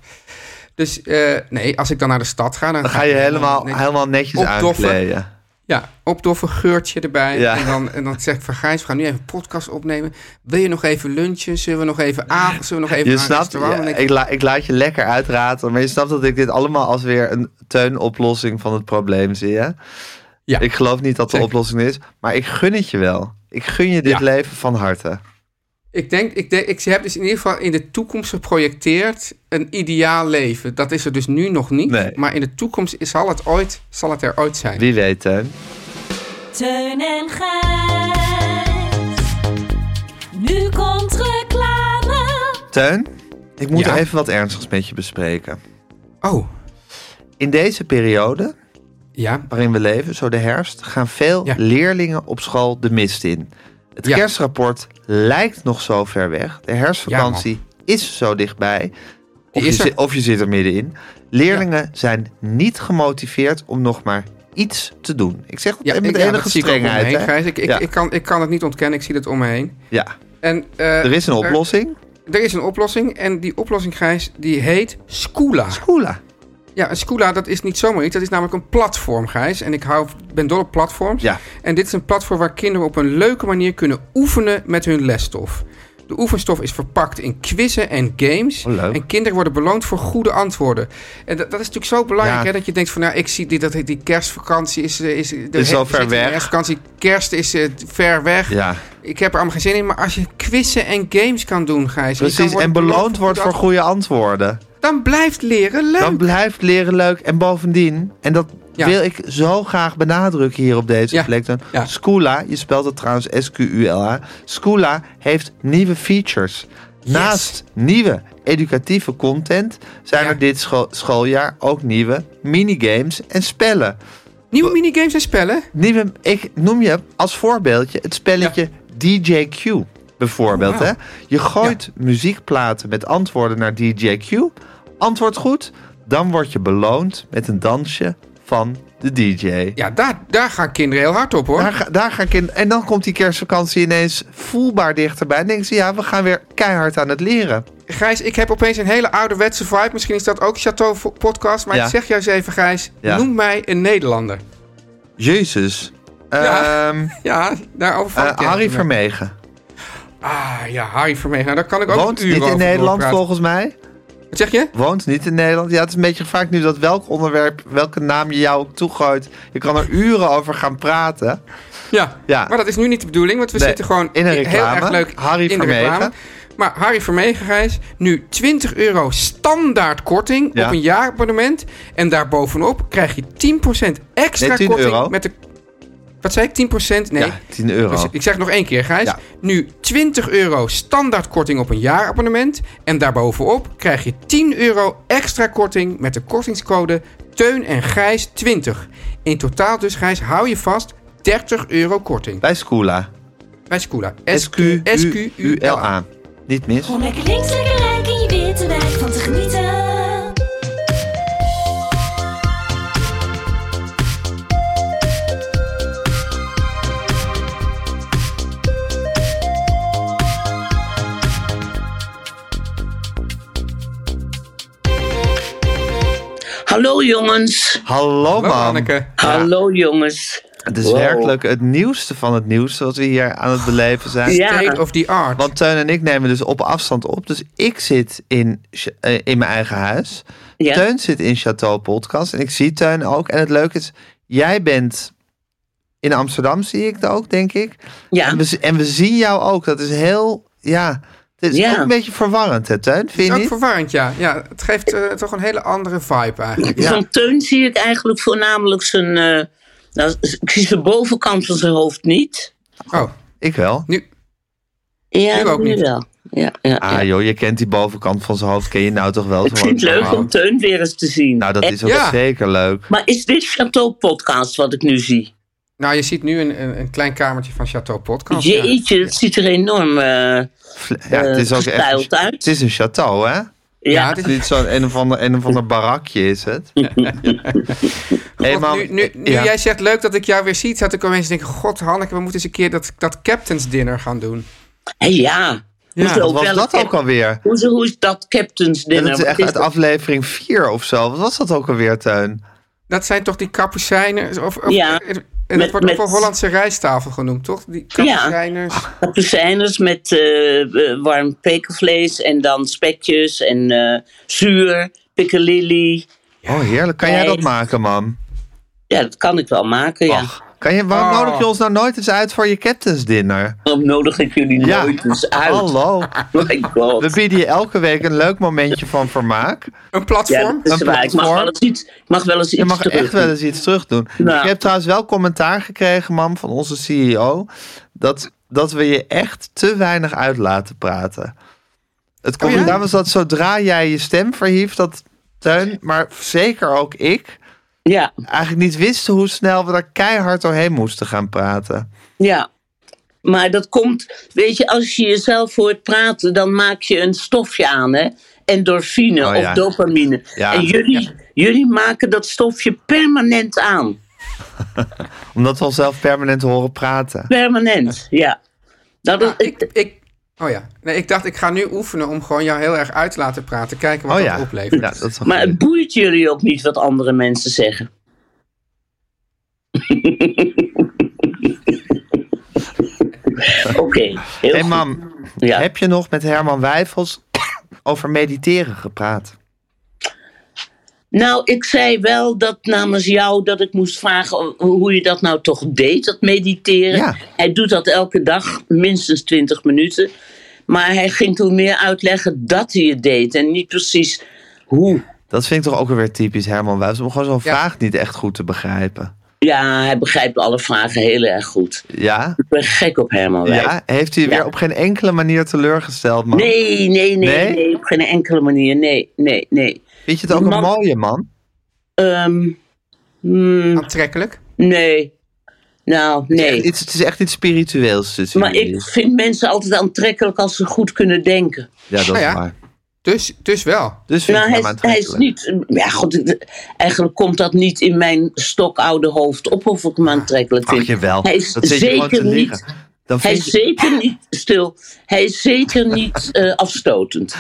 Dus eh, nee, als ik dan naar de stad ga... Dan, Dan ga je helemaal, Nee, helemaal netjes opdoffen. Ja, opdoffen, geurtje erbij. Ja. En, dan, en dan zeg ik van Gijs, we gaan nu even een podcast opnemen. Wil je nog even lunchen? Zullen we nog even avond? Zullen we nog even Je snapt, ja, ik, la, ik laat je lekker uitraten, maar je snapt dat ik dit allemaal als weer een teunoplossing van het probleem zie. Hè? Ja. Ik geloof niet dat de Zeker. oplossing is, maar ik gun het je wel. Ik gun je dit Ja. leven van harte. Ik denk, ik denk, ik heb dus in ieder geval in de toekomst geprojecteerd een ideaal leven. Dat is er dus nu nog niet. Nee. Maar in de toekomst is- zal het, ooit, zal het er ooit zijn. Wie weet, Teun. Teun en Gijs. Nu komt reclame. Teun, ik moet Ja? even wat ernstigs met je bespreken. Oh, In deze periode Ja, waarin we leven, zo de herfst, gaan veel Ja. leerlingen op school de mist in. Het Ja. kerstrapport lijkt nog zo ver weg. De herfstvakantie is zo dichtbij. Of is je, zit, of je zit er middenin. Leerlingen zijn niet gemotiveerd om nog maar iets te doen. Ik zeg dat met ik, enige ik strengheid. heen, hè? Gijs. Ik, ik, ik, kan, ik kan het niet ontkennen, ik zie het om me heen. ja, En, eh, er is een oplossing. Er, is een oplossing en die oplossing, Gijs, die heet. Schoola. Ja, een Scoola, dat is niet zomaar iets. Dat is namelijk een platform, Gijs. En ik hou, ben dol op platforms. Ja. En dit is een platform waar kinderen op een leuke manier kunnen oefenen met hun lesstof. De oefenstof is verpakt in quizzen en games. Oh. En kinderen worden beloond voor goede antwoorden. En dat, dat is natuurlijk zo belangrijk, Ja. hè, dat je denkt van... nou, ik zie dit, dat die kerstvakantie is... eh, is, de Is we ver weg. Kerstvakantie, kerst is eh, ver weg. Ja, Ik heb er allemaal geen zin in. Maar als je quizzen en games kan doen, Gijs... precies. En beloond wordt voor goede antwoorden. Dan blijft leren leuk. Dan blijft leren leuk. En bovendien, en dat Ja. wil ik zo graag benadrukken hier op deze Ja. plek. Dan. Ja. Schoola, je spelt het trouwens S-Q-U-L-A. Schoola heeft nieuwe features. Naast nieuwe educatieve content zijn er dit scho- schooljaar ook nieuwe minigames en spellen. Nieuwe minigames en spellen. Nieuwe, ik noem je als voorbeeldje het spelletje DJQ bijvoorbeeld. Oh, hè? Je gooit muziekplaten met antwoorden naar DJQ. Antwoord goed, dan word je beloond met een dansje van de DJ. Ja, daar, daar gaan kinderen heel hard op, hoor. Daar, ga, daar ga ik in. En dan komt die kerstvakantie ineens voelbaar dichterbij. En denken ze, ja, we gaan weer keihard aan het leren. Gijs, ik heb opeens een hele ouderwetse vibe. Misschien is dat ook Chateau Podcast. Maar Ja. ik zeg eens even, Gijs. Ja. Noem mij een Nederlander. Jezus. Ja. Ehm, Ja, daarover eh, je Harry. Vermegen. Ah, ja, Harry Vermegen. Nou, daar kan ik ook Woont uren niet in over Nederland volgens mij. Wat zeg je? Woont niet in Nederland. Ja, het is een beetje vaak nu dat welk onderwerp, welke naam je jou toegooit. Je kan er uren over gaan praten. Ja. Ja. Maar dat is nu niet de bedoeling, want we Nee, zitten gewoon in een heel reclame. erg leuk Harry in de Vermegen. reclame. Maar Harry Vermegen, Gijs, nu 20 euro standaard korting Ja. op een jaarabonnement. En daarbovenop krijg je 10% extra Nee, 10 korting euro. met de... Wat zei ik? 10%? Nee. Ja, 10 euro. Dus ik zeg nog één keer, Gijs. Ja. Nu 20 euro standaard korting op een jaarabonnement. En daarbovenop krijg je 10 euro extra korting met de kortingscode Teun en Gijs 20. In totaal dus, Gijs, hou je vast, 30 euro korting. Bij Schoola. Bij Scula. S-Q-U-L-A. Niet mis. Om lekker links, lekker Hallo jongens. Hallo, Hallo man. Anneke. Hallo jongens. Het is Wow. werkelijk het nieuwste van het nieuws wat we hier aan het beleven zijn. Ja. State of the art. Want Teun en ik nemen dus op afstand op. Dus ik zit in, eh, in mijn eigen huis. Ja. Teun zit in Chateau Podcast. En ik zie Teun ook. En het leuke is, jij bent in Amsterdam, zie ik het ook, denk ik. Ja. En, we, en we zien jou ook. Dat is heel, ja... Het is Ja. ook een beetje verwarrend, hè, Teun? Het Vind is je ook niet? verwarrend, ja. ja. Het geeft eh, toch een hele andere vibe eigenlijk. Ja. Van Teun zie ik eigenlijk voornamelijk zijn... eh, nou, ik zie de bovenkant van zijn hoofd niet. Oh, Ik wel. nu... Ja, Nu ook niet. wel. Ja, ja, Ah ja. joh, je kent die bovenkant van zijn hoofd. Ken je nou toch wel? Ik vind het leuk om Teun weer eens te zien. Nou, dat En- is ook Ja. zeker leuk. Maar is dit Chateau Podcast wat ik nu zie? Nou, je ziet nu een, een, een klein kamertje van Chateau Podcast. ja. Jeetje, het ziet er enorm eh Fl- Ja, het is ook echt... uit. Het is een château, hè? Ja, ja. het is Niet zo'n een of ander, een of ander barakje is het. Hey, God, nu nu, nu ja. jij zegt leuk dat ik jou weer zie, zat ik opeens te denken... God, Hanneke, we moeten eens een keer dat, dat Captain's Dinner gaan doen. Hé, ja. Ja, Hoezo, Wat was dat ook alweer? Hoezo, hoe is dat Captain's Dinner? dat is echt is uit dat? aflevering 4 of zo. Wat was dat ook alweer, Teun? Dat zijn toch die kapucijners? Of, of, Ja, en dat met- wordt ook wel met- Hollandse rijsttafel genoemd, toch? Die kapucijners. Kapucijners met eh, eh, warm pekelvlees en dan spekjes en eh, zuur, piccalilli. Oh, heerlijk. Kan jij dat maken, mam? Ja, dat kan ik wel maken, ja. Ach, kan je, waarom Oh. nodig je ons nou nooit eens uit voor je captain's dinner? Waarom nodig ik jullie Ja. nooit eens uit? Hallo. My god. We bieden je elke week een leuk momentje van vermaak. Een Ja, platform. dat is Een waar. Ik mag platform. wel eens iets, mag wel eens iets Je mag terug echt wel doen. eens iets terug doen. Nou. Ik heb trouwens wel commentaar gekregen, mam, van onze CEO. Dat, dat we je echt te weinig uit laten praten. Het Oh ja? commentaar was dat zodra jij je stem verhieft, dat Teun, maar zeker ook ik, Ja, eigenlijk niet wisten hoe snel we daar keihard doorheen moesten gaan praten. ja. Maar dat komt, weet je, als je jezelf hoort praten, dan maak je een stofje aan, hè? Endorfine Oh, ja. of dopamine. Ja. En jullie, jullie maken dat stofje permanent aan. Omdat we onszelf permanent horen praten. Permanent, ja. Dat is, Ja, ik, ik, oh ja, nee, ik dacht ik ga nu oefenen om gewoon jou heel erg uit te laten praten. Kijken wat Oh dat ja. oplevert. Ja, dat maar het boeit jullie ook niet wat andere mensen zeggen. Oké, heel Hey goed. mam, Ja. heb je nog met Herman Wijfels over mediteren gepraat? Nou, ik zei wel dat namens jou dat ik moest vragen hoe je dat nou toch deed, dat mediteren. Ja. Hij doet dat elke dag, minstens 20 minuten. Maar hij ging toen meer uitleggen dat hij het deed en niet precies hoe. Dat vind ik toch ook weer typisch Herman Wijfels. Om gewoon zo'n Ja. vraag niet echt goed te begrijpen. Ja, hij begrijpt alle vragen heel erg goed. Ja? Ik ben gek op Herman Wijs. Ja? Heeft hij je Ja. weer op geen enkele manier teleurgesteld, man? Nee, nee, nee, Nee? nee, op geen enkele manier. Nee, nee, nee. Vind je het ook een mooie man? Ehm, hmm, Aantrekkelijk. nee. Nou, nee. Iets, het is echt iets spiritueels tussen Maar ik vind mensen altijd aantrekkelijk als ze goed kunnen denken. Ja, dat Nou is ja. waar. Dus, dus wel. Dus vind Nou, ik hij, is- hij is niet. Ja, goed, het- eigenlijk komt dat niet in mijn stokoude hoofd op of ik hem aantrekkelijk Ach, vind. jawel. Hij is dat zeker liggen. niet. Dan Hij is je... zeker niet stil. Hij is zeker niet eh, afstotend.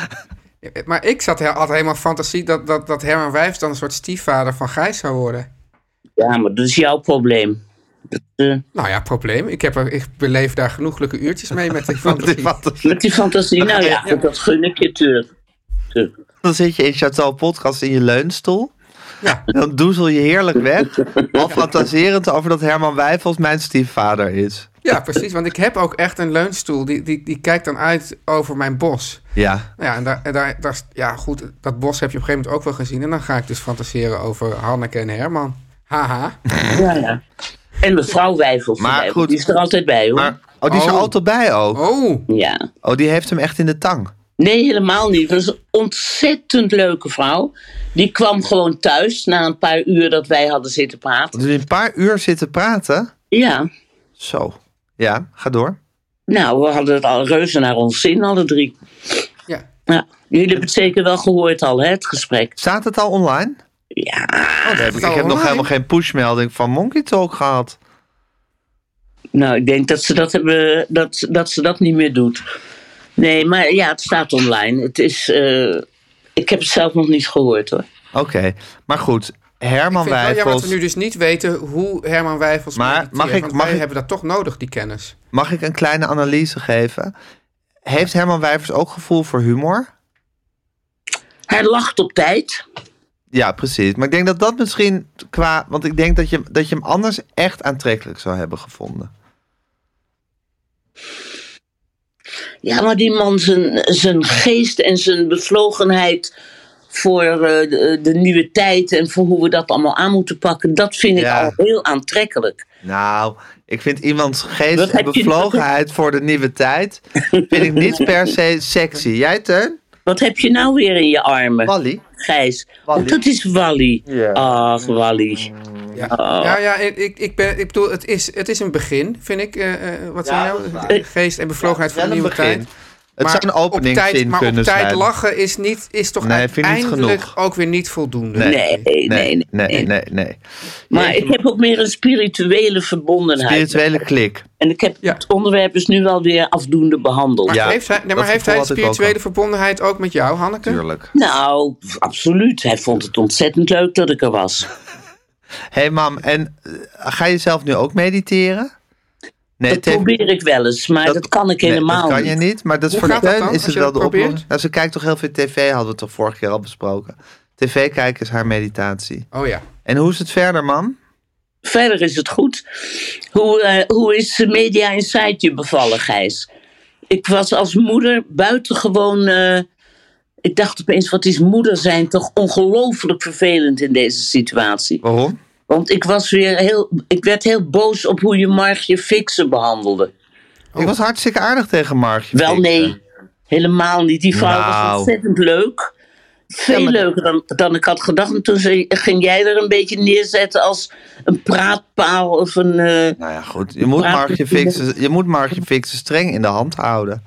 Maar ik zat he- altijd helemaal fantasie dat, dat, dat Herman Wijfs dan een soort stiefvader van Gijs zou worden. Ja, maar dat is jouw probleem. Dat, eh, Nou ja, probleem. Ik, heb er, ik beleef daar genoeglijke uurtjes mee met die fantasie. Met die fantasie, nou ja, Ja. dat gun ik je terug. terug. Dan zit je in Chateau Podcast in je leunstoel. Ja. Dan doezel je heerlijk weg. Al fantaserend over dat Herman Wijfels mijn stiefvader is. Ja, precies. Want ik heb ook echt een leunstoel. Die, die, die kijkt dan uit over mijn bos. Ja. Ja, en daar, en daar, daar, ja, goed, dat bos heb je op een gegeven moment ook wel gezien. En dan ga ik dus fantaseren over Hanneke en Herman. Haha. Ja, ja. En mevrouw Wijfels. Maar erbij, goed. Die is er altijd bij hoor. Maar, oh, die is er Oh. altijd bij ook. Oh, Ja. Oh, die heeft hem echt in de tang. Nee, helemaal niet. Dat is een ontzettend leuke vrouw. Die kwam gewoon thuis na een paar uur dat wij hadden zitten praten. Dus een paar uur zitten praten. Ja, Zo. Ja, ga door. nou, we hadden het al reuze naar ons zin, alle drie. ja. Ja, jullie hebben het zeker wel gehoord al, hè, het gesprek. Staat het al online? Ja, ik heb, ik heb nog helemaal geen pushmelding van Monkey Talk gehad. nou, ik denk dat ze dat, hebben, dat, dat ze dat niet meer doet. Nee, maar ja, het staat online. Het is, eh, ik heb het zelf nog niet gehoord, hoor. Oké, maar goed. Herman vind wel jammer dat Wijfels. we nu dus niet weten hoe Herman Wijfels Maar mag ik- want mag wij ik- hebben dat toch nodig, die kennis. Mag ik een kleine analyse geven? Heeft Herman Wijfers ook gevoel voor humor? Hij lacht op tijd. Ja, precies. Maar ik denk dat dat misschien qua... Want ik denk dat je, dat je hem anders echt aantrekkelijk zou hebben gevonden. Ja, maar die man, zijn, zijn geest en zijn bevlogenheid voor eh, de, de nieuwe tijd en voor hoe we dat allemaal aan moeten pakken, dat vind ik Ja. al heel aantrekkelijk. Nou, ik vind iemands geest en bevlogenheid voor de nieuwe tijd... vind ik niet per se sexy. Jij, Teun? Wat heb je nou weer in je armen, Wally? Gijs? Wally. Oh, dat is Wally. Ja. Ach, Wally. Ja, Oh. ja, ja ik, ik, ben, ik bedoel, het is, het is een begin, vind ik. eh, eh, wat Ja, is nou? Geest en bevlogenheid Ja, voor de nieuwe begin. tijd. Het zou een openingszin maar kunnen op tijd zijn. lachen is, niet, is toch Nee, uiteindelijk ook weer niet voldoende. Nee, nee, nee. nee, nee, nee. Maar ik heb ook meer een spirituele verbondenheid. Spirituele klik. En ik heb Ja. het onderwerp is nu alweer afdoende behandeld. Maar Ja, heeft hij, nee, maar heeft hij ook spirituele verbondenheid ook met jou, Hanneke? Tuurlijk. Nou, absoluut. Hij vond het ontzettend leuk dat ik er was. Hé hey mam, en eh, ga je zelf nu ook mediteren? Nee, Dat heeft- probeer ik wel eens, maar dat, kan ik helemaal dat kan niet. je niet, maar dat is Hoe voor dan, is het wel de oplossing. Nou, ze kijkt toch heel veel tv, hadden we het toch vorige keer al besproken. TV kijken is haar meditatie. Oh ja. En hoe is het verder, mam? Verder is het goed. Hoe, eh, hoe is Media Insight je bevallen, Gijs? Ik was als moeder buitengewoon... eh ik dacht opeens, wat is moeder zijn toch ongelooflijk vervelend in deze situatie. Waarom? Want ik was weer heel... Ik werd heel boos op hoe je Margje Fixen behandelde. Ik was hartstikke aardig tegen Margje. Wel Fixen. nee, helemaal niet. Die vrouw was Nou. ontzettend leuk. veel Ja, maar- leuker dan, dan ik had gedacht. En toen zei- ging jij er een beetje neerzetten als een praatpaal of een... eh, Nou ja, goed. Je moet, Margje fixen, je moet Margje fixen streng in de hand houden.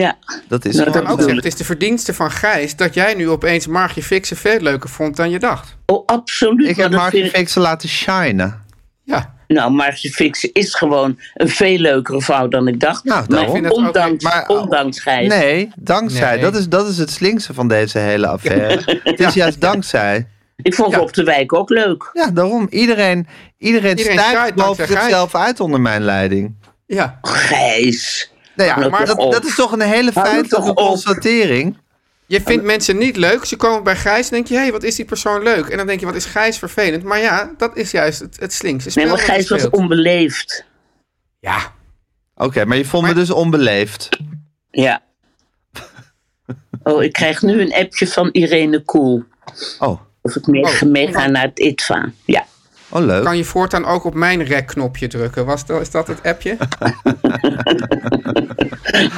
Ja, Dat is Nou, ook zeggen, het is de verdienste van Gijs dat jij nu opeens Margje Fixen veel leuker vond dan je dacht. oh, absoluut. Ik heb dat vind ik- fixen laten shinen. Ja, Nou, Margje Fixen is gewoon een veel leukere vrouw dan ik dacht. Nou, maar daarom. Ik vind het ook- ondanks, maar- ondanks Gijs. Nee, dankzij. Nee. Dat, is, dat is het slinkste van deze hele affaire. het is juist dankzij. Ik vond Ja. Rob de Wijk ook leuk. Ja, daarom. Iedereen, iedereen, Iedereen stijgt boven zichzelf uit onder mijn leiding. ja. Gijs. Nou ja, Nou, maar dat, dat is toch een hele Hou feitelijke constatering. Je vindt mensen niet leuk. Ze komen bij Gijs en denk je, hé, hey, wat is die persoon leuk? En dan denk je, wat is Gijs vervelend? Maar ja, dat is juist het, het spel. Nee, maar Gijs was onbeleefd. Ja, Oké, maar je vond me Maar- dus onbeleefd. Ja. Oh, ik krijg nu een appje van Irene Koel. Oh, Of ik mee, Oh. meega naar het ITVA. Ja. Oh leuk. kan je voortaan ook op mijn rek-knopje drukken? Was dat, is dat het appje?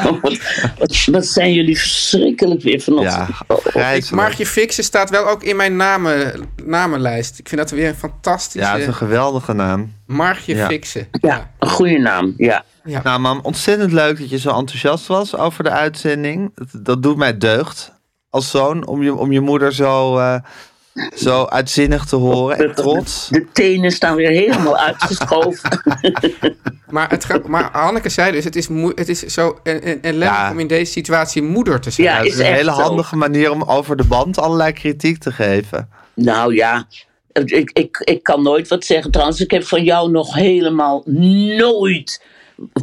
Oh, wat, wat, wat zijn jullie verschrikkelijk weer vanochtend. Ja, grijzelijk. Margje Fixen staat wel ook in mijn namen, namenlijst. Ik vind dat weer een fantastische... Ja, het is een geweldige naam. Margje Ja. Fixen. Ja, een goede naam. Ja. Ja. Nou, mam, ontzettend leuk dat je zo enthousiast was over de uitzending. Dat, dat doet mij deugd als zoon om je, om je moeder zo, eh, zo uitzinnig te horen en trots. De tenen staan weer helemaal uitgeschoven. Maar, het, maar Hanneke zei dus, het is, moe- het is zo en- Ja. om in deze situatie moeder te zijn. Ja, Ja, het is is een hele zo. handige manier om over de band allerlei kritiek te geven. nou ja, ik, ik, ik kan nooit wat zeggen. Trouwens, ik heb van jou nog helemaal nooit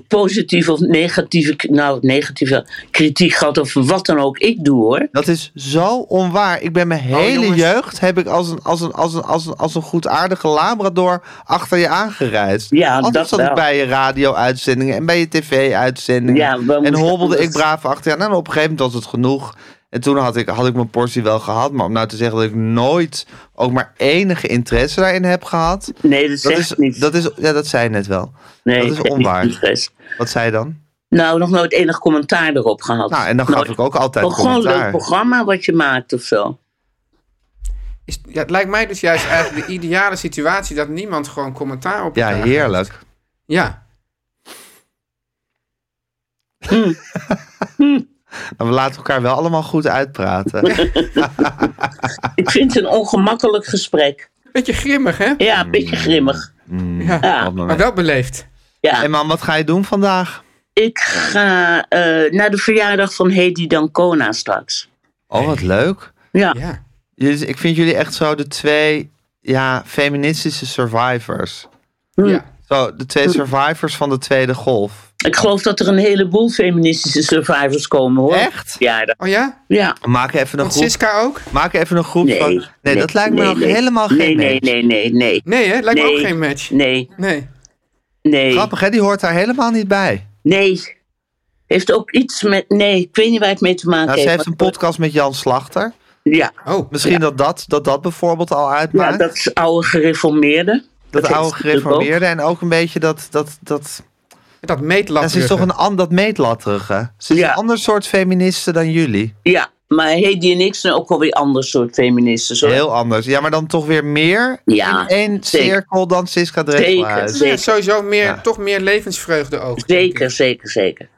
positieve of negatieve, nou, negatieve kritiek gehad over wat dan ook ik doe hoor. Dat is zo onwaar. Ik ben mijn hele jongens. jeugd heb ik als een, als, een, als, een, als, een, als een goedaardige labrador achter je aangereisd. Ja, Altijd dat zat ik bij je radio-uitzendingen en bij je tv-uitzendingen. Ja, en hobbelde ik anders- braaf achter je aan. En op een gegeven moment was het genoeg. En toen had ik, had ik mijn portie wel gehad. Maar om nou te zeggen dat ik nooit ook maar enige interesse daarin heb gehad. Nee, dat Dat zeg is, niet. dat is, ja, dat zei je net wel. nee, dat is onwaar. Wat zei je dan? Nou, nog nooit enig commentaar erop gehad. Nou, en dan gaf Nooit. ik ook altijd Maar gewoon een leuk commentaar. programma wat je maakt of zo. Is, ja, het lijkt mij dus juist eigenlijk de ideale situatie dat niemand gewoon commentaar op Ja, heerlijk. Ja, Maar we laten elkaar wel allemaal goed uitpraten. Ik vind het een ongemakkelijk gesprek. beetje grimmig hè? Ja, een beetje grimmig. Ja, Ja. Wat maar wel beleefd. Ja, En man, wat ga je doen vandaag? ik ga eh, naar de verjaardag van Hedy Dancona straks. Oh, wat leuk. Ja, ik vind jullie echt zo de twee ja, feministische survivors. ja. Zo, de twee survivors van de tweede golf. Ik geloof dat er een heleboel feministische survivors komen hoor. Echt? Verjaardag. Oh ja? Ja. Maak even een Want groep. Siska ook? Maak even een groep Nee, van. Nee, dat lijkt me nee, nog nee. helemaal geen Nee, nee, match. nee, nee, nee. Nee hè? Lijkt me ook geen match. Nee, Nee. nee, Grappig, hè? Die hoort daar helemaal niet bij. nee. Heeft ook iets met. Nee, ik weet niet waar het mee te maken Nou, ze heeft. heeft een maar- podcast met Jan Slachter. Ja. Oh, Misschien dat, dat, dat dat bijvoorbeeld al ja, uitmaakt. dat is oude gereformeerde. dat heeft oude gereformeerde. En ook een beetje dat... dat, dat dat meetlat. ja, ze is toch een an, dat meetlatterige. Ze is Ja. een ander soort feministe dan jullie. Ja, maar Hedy en ik zijn ook wel weer ander soort feministen. Heel anders. Ja, maar dan toch weer meer Ja, in één zeker. cirkel dan Siska Dregelhuis. Zeker. Ja, sowieso meer, Ja. toch meer levensvreugde ook. Zeker, zeker, zeker.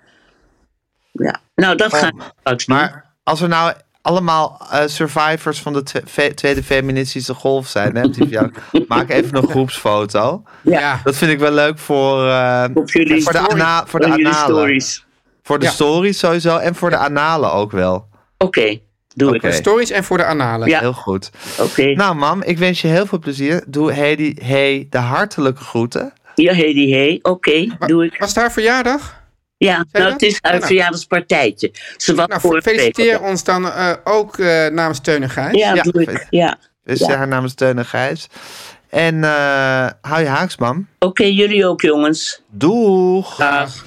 Ja, nou dat ga ik straks doen. Maar als er nou allemaal eh, survivors van de twe- tweede feministische golf zijn, hè, maak even een groepsfoto. Ja. Dat vind ik wel leuk voor, eh, jullie, voor de, ana voor de analen. stories. Voor de Ja. stories sowieso en voor de analen ook wel. Oké, doe Oké. ik. Stories en voor de analen. Ja. Heel goed. Oké. Nou, mam, ik wens je heel veel plezier. Doe Hedy hey, de hartelijke groeten. Ja, Hedy, hey. Oké, doe ik. Was het haar verjaardag? Ja, nou, dat? het is Nou. verjaardagspartijtje. Ze was Nou, voor feliciteer ons dan eh, ook eh, namens Teun en Gijs. Ja, Ja, ik. Ja. Dus Ja. haar naam is Teun en Gijs. En eh, hou je haaks, mam. Oké, jullie ook, jongens. Doeg! Dag.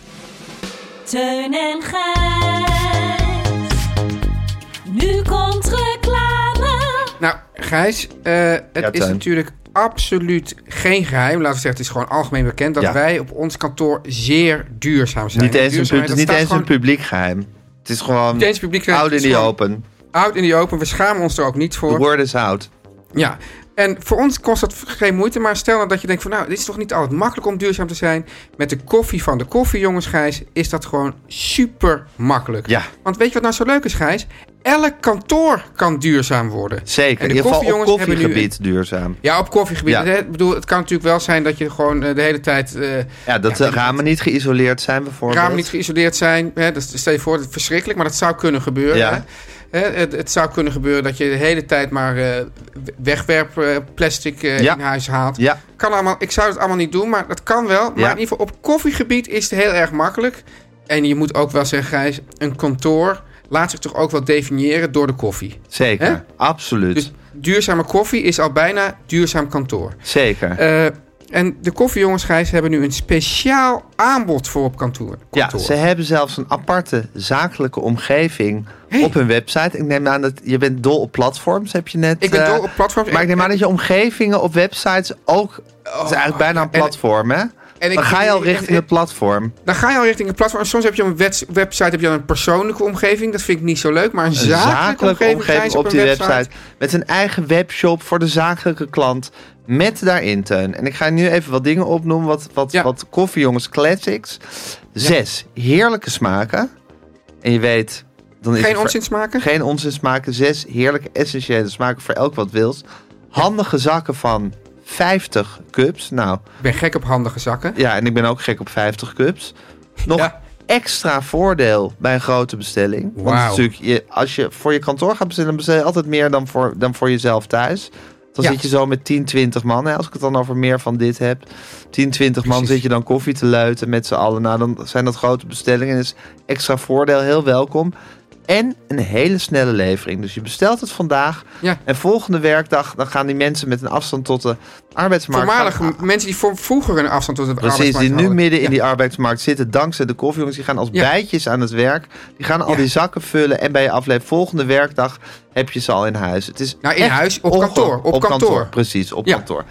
Teun en Gijs. Nu komt reclame. Nou, Gijs, eh, het Ja, is natuurlijk absoluut geen geheim. Laten we zeggen, het is gewoon algemeen bekend dat Ja. wij op ons kantoor zeer duurzaam zijn. Niet eens, een, niet eens een publiek geheim. Het is gewoon Niet eens publiek geheim, oud in gewoon- open. Out in the open, we schamen ons er ook niet De voor. word is out. Ja, en voor ons kost dat geen moeite. Maar stel nou dat je denkt van nou, dit is toch niet altijd makkelijk om duurzaam te zijn. Met de koffie van de koffiejongens, Gijs, is dat gewoon super makkelijk. Ja. Want weet je wat nou zo leuk is, Gijs? Elk kantoor kan duurzaam worden. Zeker. En In de ieder geval op koffiegebied duurzaam. Ja, op koffiegebied. Ja. Ik bedoel, het kan natuurlijk wel zijn dat je gewoon eh, de hele tijd... eh Ja, dat Ja, de ramen niet geïsoleerd zijn bijvoorbeeld. ramen niet geïsoleerd zijn. Hè, dat stel je voor, dat is verschrikkelijk, maar dat zou kunnen gebeuren. Ja. Hè. Het, het zou kunnen gebeuren dat je de hele tijd maar eh wegwerp eh, plastic eh, Ja. in huis haalt. Ja, Kan allemaal, ik zou het allemaal niet doen, maar dat kan wel. Maar Ja. in ieder geval op koffiegebied is het heel erg makkelijk. En je moet ook wel zeggen, Gijs, een kantoor laat zich toch ook wel definiëren door de koffie. zeker. Absoluut. Dus duurzame koffie is al bijna duurzaam kantoor. zeker. Eh, en de koffiejongens, Gijs, hebben nu een speciaal aanbod voor op kantoor. Ja, ze hebben zelfs een aparte zakelijke omgeving Hey. op hun website. Ik neem aan dat je bent dol op platforms, heb je net. Ik ben eh, dol op platforms. Maar ik neem aan dat je omgeving op websites ook... het is eigenlijk bijna een en- platform, hè? en ik- Dan ga je al en- richting en- het platform. Dan ga je al richting een platform. Soms heb je een website heb je dan een persoonlijke omgeving. Dat vind ik niet zo leuk. Maar een, Een zakelijke, zakelijke omgeving, op een die website. Met een eigen webshop voor de zakelijke klant. Met daarin, Teun. En ik ga nu even wat dingen opnoemen. Wat, wat, Ja. wat koffiejongens classics. Zes heerlijke smaken. En je weet... Dan is Geen onzin smaken? Geen onzin smaken. Zes heerlijke essentiële smaken voor elk wat wils. Handige zakken van 50 cups. Nou, Ik ben gek op handige zakken. ja, en ik ben ook gek op 50 cups. Nog Ja. extra voordeel bij een grote bestelling. Want natuurlijk, je, als je voor je kantoor gaat bestellen, dan bestel je altijd meer dan voor, dan voor jezelf thuis. Dan Ja. zit je zo met 10, 20 man. Hè, als ik het dan over meer van dit heb. 10, 20 man zit je dan koffie te luiten met z'n allen. Nou, dan zijn dat grote bestellingen. Dus extra voordeel, heel welkom. En een hele snelle levering. Dus je bestelt het vandaag. Ja. En volgende werkdag, dan gaan die mensen met een afstand tot de arbeidsmarkt. Voormalige gaan- mensen die voor vroeger een afstand tot de Precies, die arbeidsmarkt nu hadden. midden in die arbeidsmarkt zitten dankzij de koffiejongens. Die gaan als Ja. bijtjes aan het werk. Die gaan al die zakken vullen en bij je aflevering volgende werkdag heb je ze al in huis. Het is Nou, in huis, op kantoor, op kantoor. Precies, op kantoor.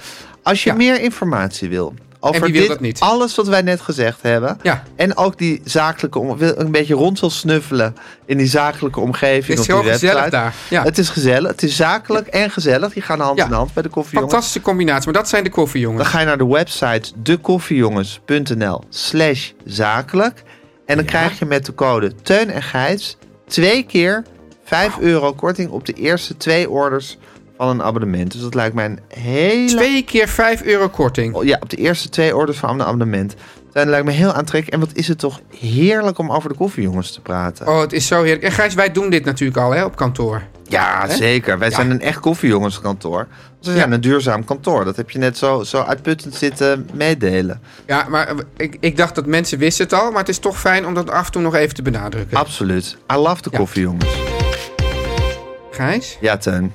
Als je meer informatie wil over dit, niet? alles wat wij net gezegd hebben. Ja. En ook die zakelijke, om, wil een beetje rond wil snuffelen in die zakelijke omgeving Het is op heel die gezellig website. daar. Ja. Het is gezellig, het is zakelijk en gezellig. Die gaan hand Ja. in hand bij de koffiejongens. Fantastische combinatie. Maar dat zijn de koffiejongens. Dan ga je naar de website dekoffiejongens.nl slash zakelijk. En dan krijg je met de code Teun en Gijs twee keer 5 euro korting op de eerste twee orders van een abonnement. Dus dat lijkt mij een hele... Twee keer 5 euro korting. Oh, Ja, op de eerste twee orders van een abonnement. Dat lijkt me heel aantrekkelijk. En wat is het toch heerlijk om over de koffiejongens te praten. Oh, het is zo heerlijk. En Gijs, wij doen dit natuurlijk al hè, op kantoor. Ja, zeker. Wij Ja. zijn een echt koffiejongenskantoor. We zijn Ja. een duurzaam kantoor. Dat heb je net zo, zo uitputtend zitten meedelen. Ja, maar eh, ik, ik dacht dat mensen wisten het al. Maar het is toch fijn om dat af en toe nog even te benadrukken. Absoluut. I love de Ja. koffiejongens. Gijs, Ja, Teun.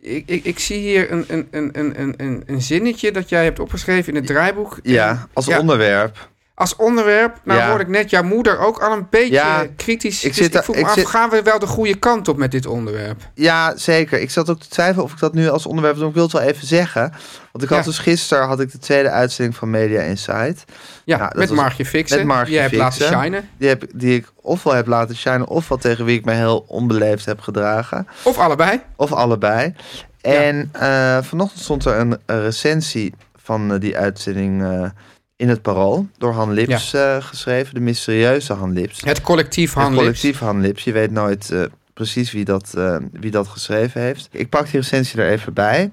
Ik, ik, ik zie hier een, een, een, een, een- zinnetje dat jij hebt opgeschreven in het draaiboek. Ja, als Ja. onderwerp. Als onderwerp, nou Ja. hoorde ik net jouw moeder ook al een beetje Ja, kritisch. ik dus zit ik daar- vroeg ik me af, zit- gaan we wel de goede kant op met dit onderwerp? Ja, zeker. Ik zat ook te twijfelen of ik dat nu als onderwerp doe. Ik wil het wel even zeggen. Want ik had Ja. dus gisteren had ik de tweede uitzending van Media Insight. Ja, dat met Margje Fixen. met Die hebt laten Fixen. shinen. Die, heb, die ik ofwel heb laten shinen, ofwel tegen wie ik me heel onbeleefd heb gedragen. Of allebei. Of allebei. En eh, vanochtend stond er een, een recensie van eh, die uitzending eh, in het Parool. Door Han Lips eh, geschreven. De mysterieuze Han Lips. Het collectief Het handelen. collectief Han Lips. Je weet nooit eh, precies wie dat, eh, wie dat geschreven heeft. Ik pak die recensie er even bij.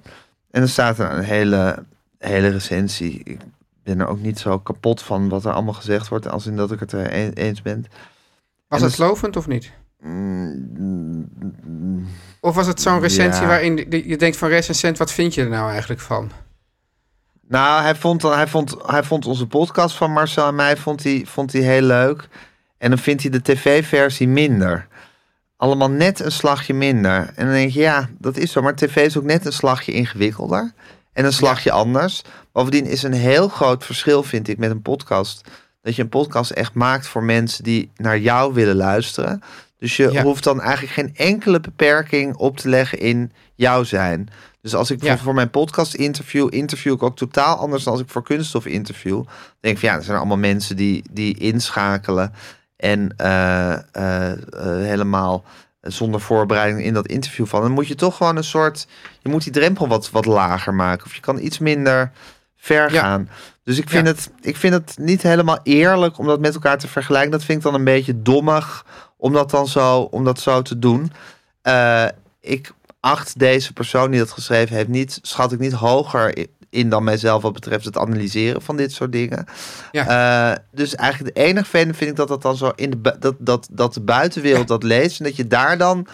En er staat er een hele, hele recensie. Ik ben er ook niet zo kapot van wat er allemaal gezegd wordt. Als in dat ik het er een- eens ben. Was En het lovend of niet? Mm, Of was het zo'n recensie Ja. waarin je denkt van recensent, wat vind je er nou eigenlijk van? Nou, hij vond, hij, vond, hij vond onze podcast van Marcel en mij vond hij, vond hij heel leuk. En dan vindt hij de tv-versie minder. Allemaal net een slagje minder. En dan denk je, ja, dat is zo. Maar tv is ook net een slagje ingewikkelder. En een slagje anders. Bovendien is een heel groot verschil, vind ik, met een podcast. Dat je een podcast echt maakt voor mensen die naar jou willen luisteren. Dus je Ja. hoeft dan eigenlijk geen enkele beperking op te leggen in jouw zijn. Dus als ik Ja. voor mijn podcast interview, interview ik ook totaal anders dan als ik voor kunststof interview. Dan denk ik van ja, er zijn allemaal mensen die, die inschakelen en eh, eh, eh, helemaal zonder voorbereiding in dat interview van. Dan moet je toch gewoon een soort, je moet die drempel wat, wat lager maken. Of je kan iets minder ver Ja. gaan. Dus ik vind, Ja. het, ik vind het niet helemaal eerlijk om dat met elkaar te vergelijken. Dat vind ik dan een beetje dommig om dat dan zo, om dat zo te doen. Eh, ik acht deze persoon die dat geschreven heeft niet, schat ik niet hoger in dan mijzelf wat betreft het analyseren van dit soort dingen. Ja. Eh, dus eigenlijk de enige vervelende vind ik dat dat dan zo in de dat, dat, dat de buitenwereld dat leest en dat je daar dan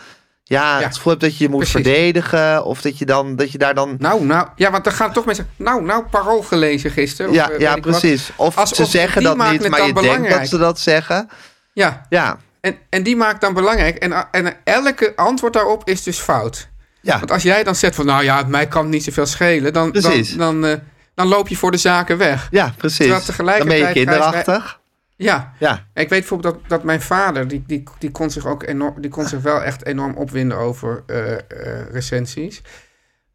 ja, Ja, het gevoel hebt dat je je moet precies. verdedigen of dat je dan dat je daar dan Nou, nou, ja, want dan gaan toch mensen. Nou, nou, parool gelezen gisteren. of, ja, eh, ja wat. precies. Of ze zeggen dat niet, maar je denkt dat ze dat zeggen. Ja, Ja, en, en die maakt dan belangrijk. En, en elke antwoord daarop is dus fout. ja. Want als jij dan zegt van, nou ja, mij kan het niet zoveel schelen, dan, dan, Precies. dan, eh, dan loop je voor de zaken weg. Ja, precies. Terwijl Dan ben tegelijkertijd je kinderachtig. Ja, Ja, ik weet bijvoorbeeld dat, dat mijn vader, die, die, die, kon zich ook enorm, die kon zich wel echt enorm opwinden over eh, eh, recensies.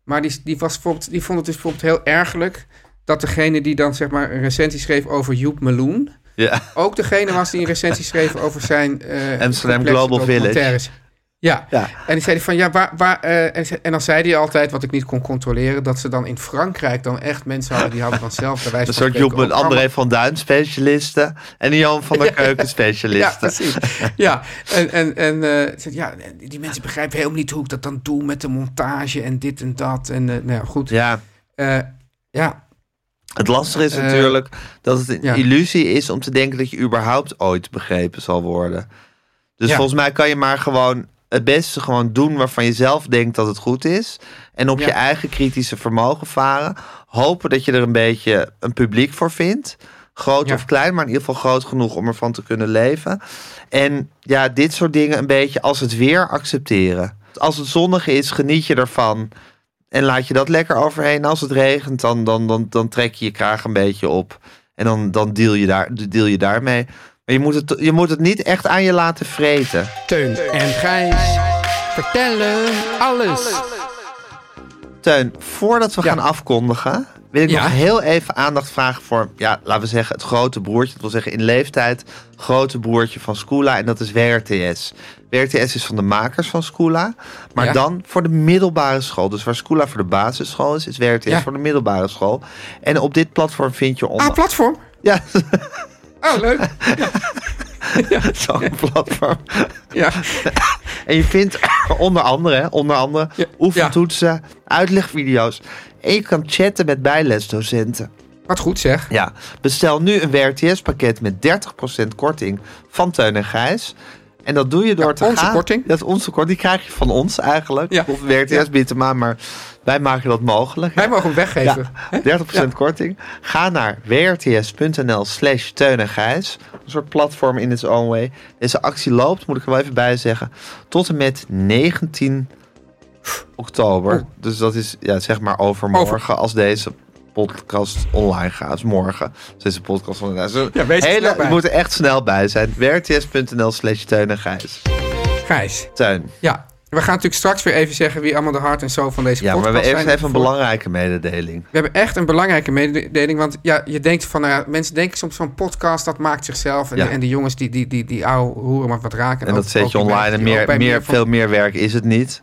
Maar die, die, was bijvoorbeeld, die vond het dus bijvoorbeeld heel ergelijk dat degene die dan zeg maar een recensie schreef over Joep Meloen, ja. ook degene was die een recensie schreef over zijn eh Amsterdam Global Village. Ja. Ja. en die zei van ja, waar, waar, eh, en, en dan zei hij altijd, wat ik niet kon controleren, dat ze dan in Frankrijk dan echt mensen hadden die hadden dan zelf de wijze Een soort Joep met André van Duin specialisten en Jan van der Keuken Ja, specialisten. precies. Ja, en, en, en eh, ja, die mensen begrijpen helemaal niet hoe ik dat dan doe met de montage en dit en dat. En nou ja, goed. Ja, ja, het lastige is Eh, natuurlijk dat het een ja. illusie is om te denken dat je überhaupt ooit begrepen zal worden. Dus Ja. volgens mij kan je maar gewoon het beste gewoon doen waarvan je zelf denkt dat het goed is. En op Ja. je eigen kritische vermogen varen. Hopen dat je er een beetje een publiek voor vindt. Groot of klein, maar in ieder geval groot genoeg om ervan te kunnen leven. En ja, dit soort dingen een beetje als het weer accepteren. Als het zonnig is, geniet je ervan. En laat je dat lekker overheen. Als het regent, dan, dan, dan, dan trek je je kraag een beetje op. En dan, dan deal, je daar, deal je daarmee. Maar je moet, het, je moet het niet echt aan je laten vreten. Teun en Gijs vertellen alles. Teun, voordat we Ja. gaan afkondigen, wil ik Ja. nog heel even aandacht vragen voor, ja, laten we zeggen, het grote broertje. Dat wil zeggen in leeftijd, grote broertje van Scula. En dat is WRTS. WRTS is van de makers van Scula. Maar Ja. dan voor de middelbare school. Dus waar Scula voor de basisschool is, is WRTS Ja. voor de middelbare school. En op dit platform vind je onder... Ah, platform? ja, Oh, leuk. zo'n platform. Ja, En je vindt onder andere, onder andere Ja. oefentoetsen, uitlegvideo's. En je kan chatten met bijlesdocenten. wat goed zeg. Ja, bestel nu een WRTS-pakket met 30% korting van Teun en Gijs. En dat doe je door Ja, te onze gaan... korting. Dat is onze korting. Die krijg je van ons eigenlijk. Ja. Of WRTS Ja. biedt hem aan, maar wij maken dat mogelijk. Wij mogen hem weggeven. Ja, 30% korting. Ga naar wrts.nl slash Teun en Gijs. Een soort platform in its own way. Deze actie loopt, moet ik er wel even bij zeggen, tot en met 19 oktober. Oh. Dus dat is ja, zeg maar overmorgen als deze podcast online gaat. Dus morgen. Dus deze podcast online gaat. Ja, wees Hele, we moeten echt snel bij zijn. wrts.nl slash Teun en Gijs. Gijs, Teun. ja. We gaan natuurlijk straks weer even zeggen wie allemaal de hart en zo van deze Ja, maar podcast we hebben zijn. eerst even een belangrijke mededeling. We hebben echt een belangrijke mededeling. Want ja, je denkt van, nou mensen denken soms van podcast, dat maakt zichzelf. En, Ja. en die jongens die, die, die, die ouwe hoeren maar wat raken. En dat zet je online en meer, meer, veel meer werk is het niet.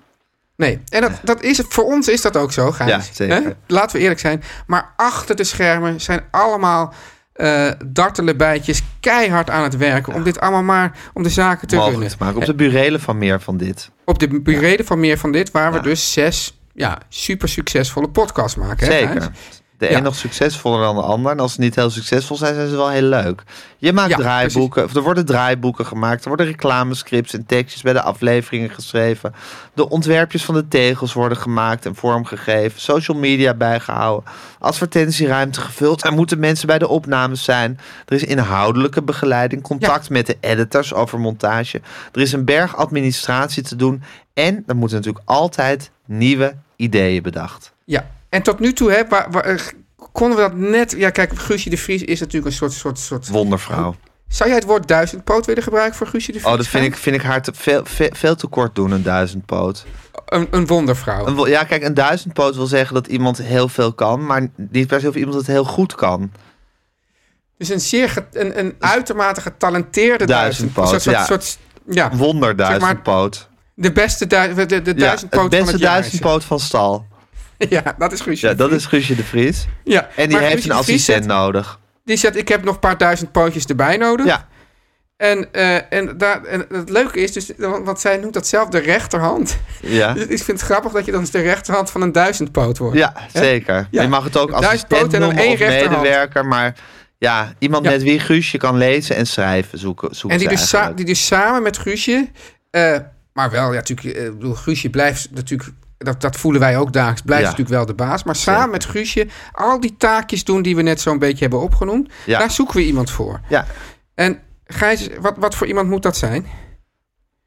Nee, en dat, dat is, voor ons is dat ook zo, Gijs. Ja, zeker. Hè? Laten we eerlijk zijn. Maar achter de schermen zijn allemaal eh dartelenbijtjes keihard aan het werken... om dit allemaal maar, om de zaken te mogelijk runnen. te maken. Op de burelen van meer van dit. Op de burelen van meer van dit... waar we dus zes ja, super succesvolle podcasts maken. Hè, Gijs? De Ja. een nog succesvoller dan de ander. En als ze niet heel succesvol zijn, zijn ze wel heel leuk. Je maakt Ja, draaiboeken, of er worden draaiboeken gemaakt. Er worden reclamescripts en tekstjes bij de afleveringen geschreven. De ontwerpjes van de tegels worden gemaakt en vormgegeven. Social media bijgehouden. Advertentieruimte gevuld. Er moeten mensen bij de opnames zijn. Er is inhoudelijke begeleiding. Contact met de editors over montage. Er is een berg administratie te doen. En er moeten natuurlijk altijd nieuwe ideeën bedacht. Ja, en tot nu toe hè, waar, waar, eh, konden we dat net... Ja, kijk, Guusje de Vries is natuurlijk een soort... soort, soort Wondervrouw. Zou jij het woord duizendpoot willen gebruiken voor Guusje de Vries? Oh, dat vind ik, vind ik haar te, veel, veel, veel te kort doen, een duizendpoot. Een, een wondervrouw. Een, ja, kijk, een duizendpoot wil zeggen dat iemand heel veel kan, maar niet per se of iemand het heel goed kan. Dus een zeer een, een uitermate getalenteerde Duizendpoot, duizendpoot. Een soort, ja. soort, soort- ja. Wonderduizendpoot. De beste du de, de, de Ja, duizendpoot het beste van het jaar. duizendpoot van stal. Ja, dat is Guusje. Ja, dat is Guusje de Vries. Ja, En die heeft Guusje een assistent nodig. Die zegt, ik heb nog een paar duizend pootjes erbij nodig. Ja, En, eh, en, daar, en het leuke is, dus, want zij noemt dat zelf de rechterhand. ja. Dus ik vind het grappig dat je dan eens de rechterhand van een duizendpoot wordt. Ja, zeker. Ja. Je mag het ook Duizend assistent en dan één medewerker. Maar ja, iemand Ja. met wie Guusje kan lezen en schrijven zoeken. zoeken En die dus, die dus samen met Guusje... eh, maar wel, ja, natuurlijk, ik bedoel, Guusje blijft natuurlijk... Dat, dat voelen wij ook dagelijks. Blijft Ja. natuurlijk wel de baas. Maar samen met Guusje al die taakjes doen die we net zo'n beetje hebben opgenoemd. Ja. Daar zoeken we iemand voor. Ja. En Gijs, wat, wat voor iemand moet dat zijn?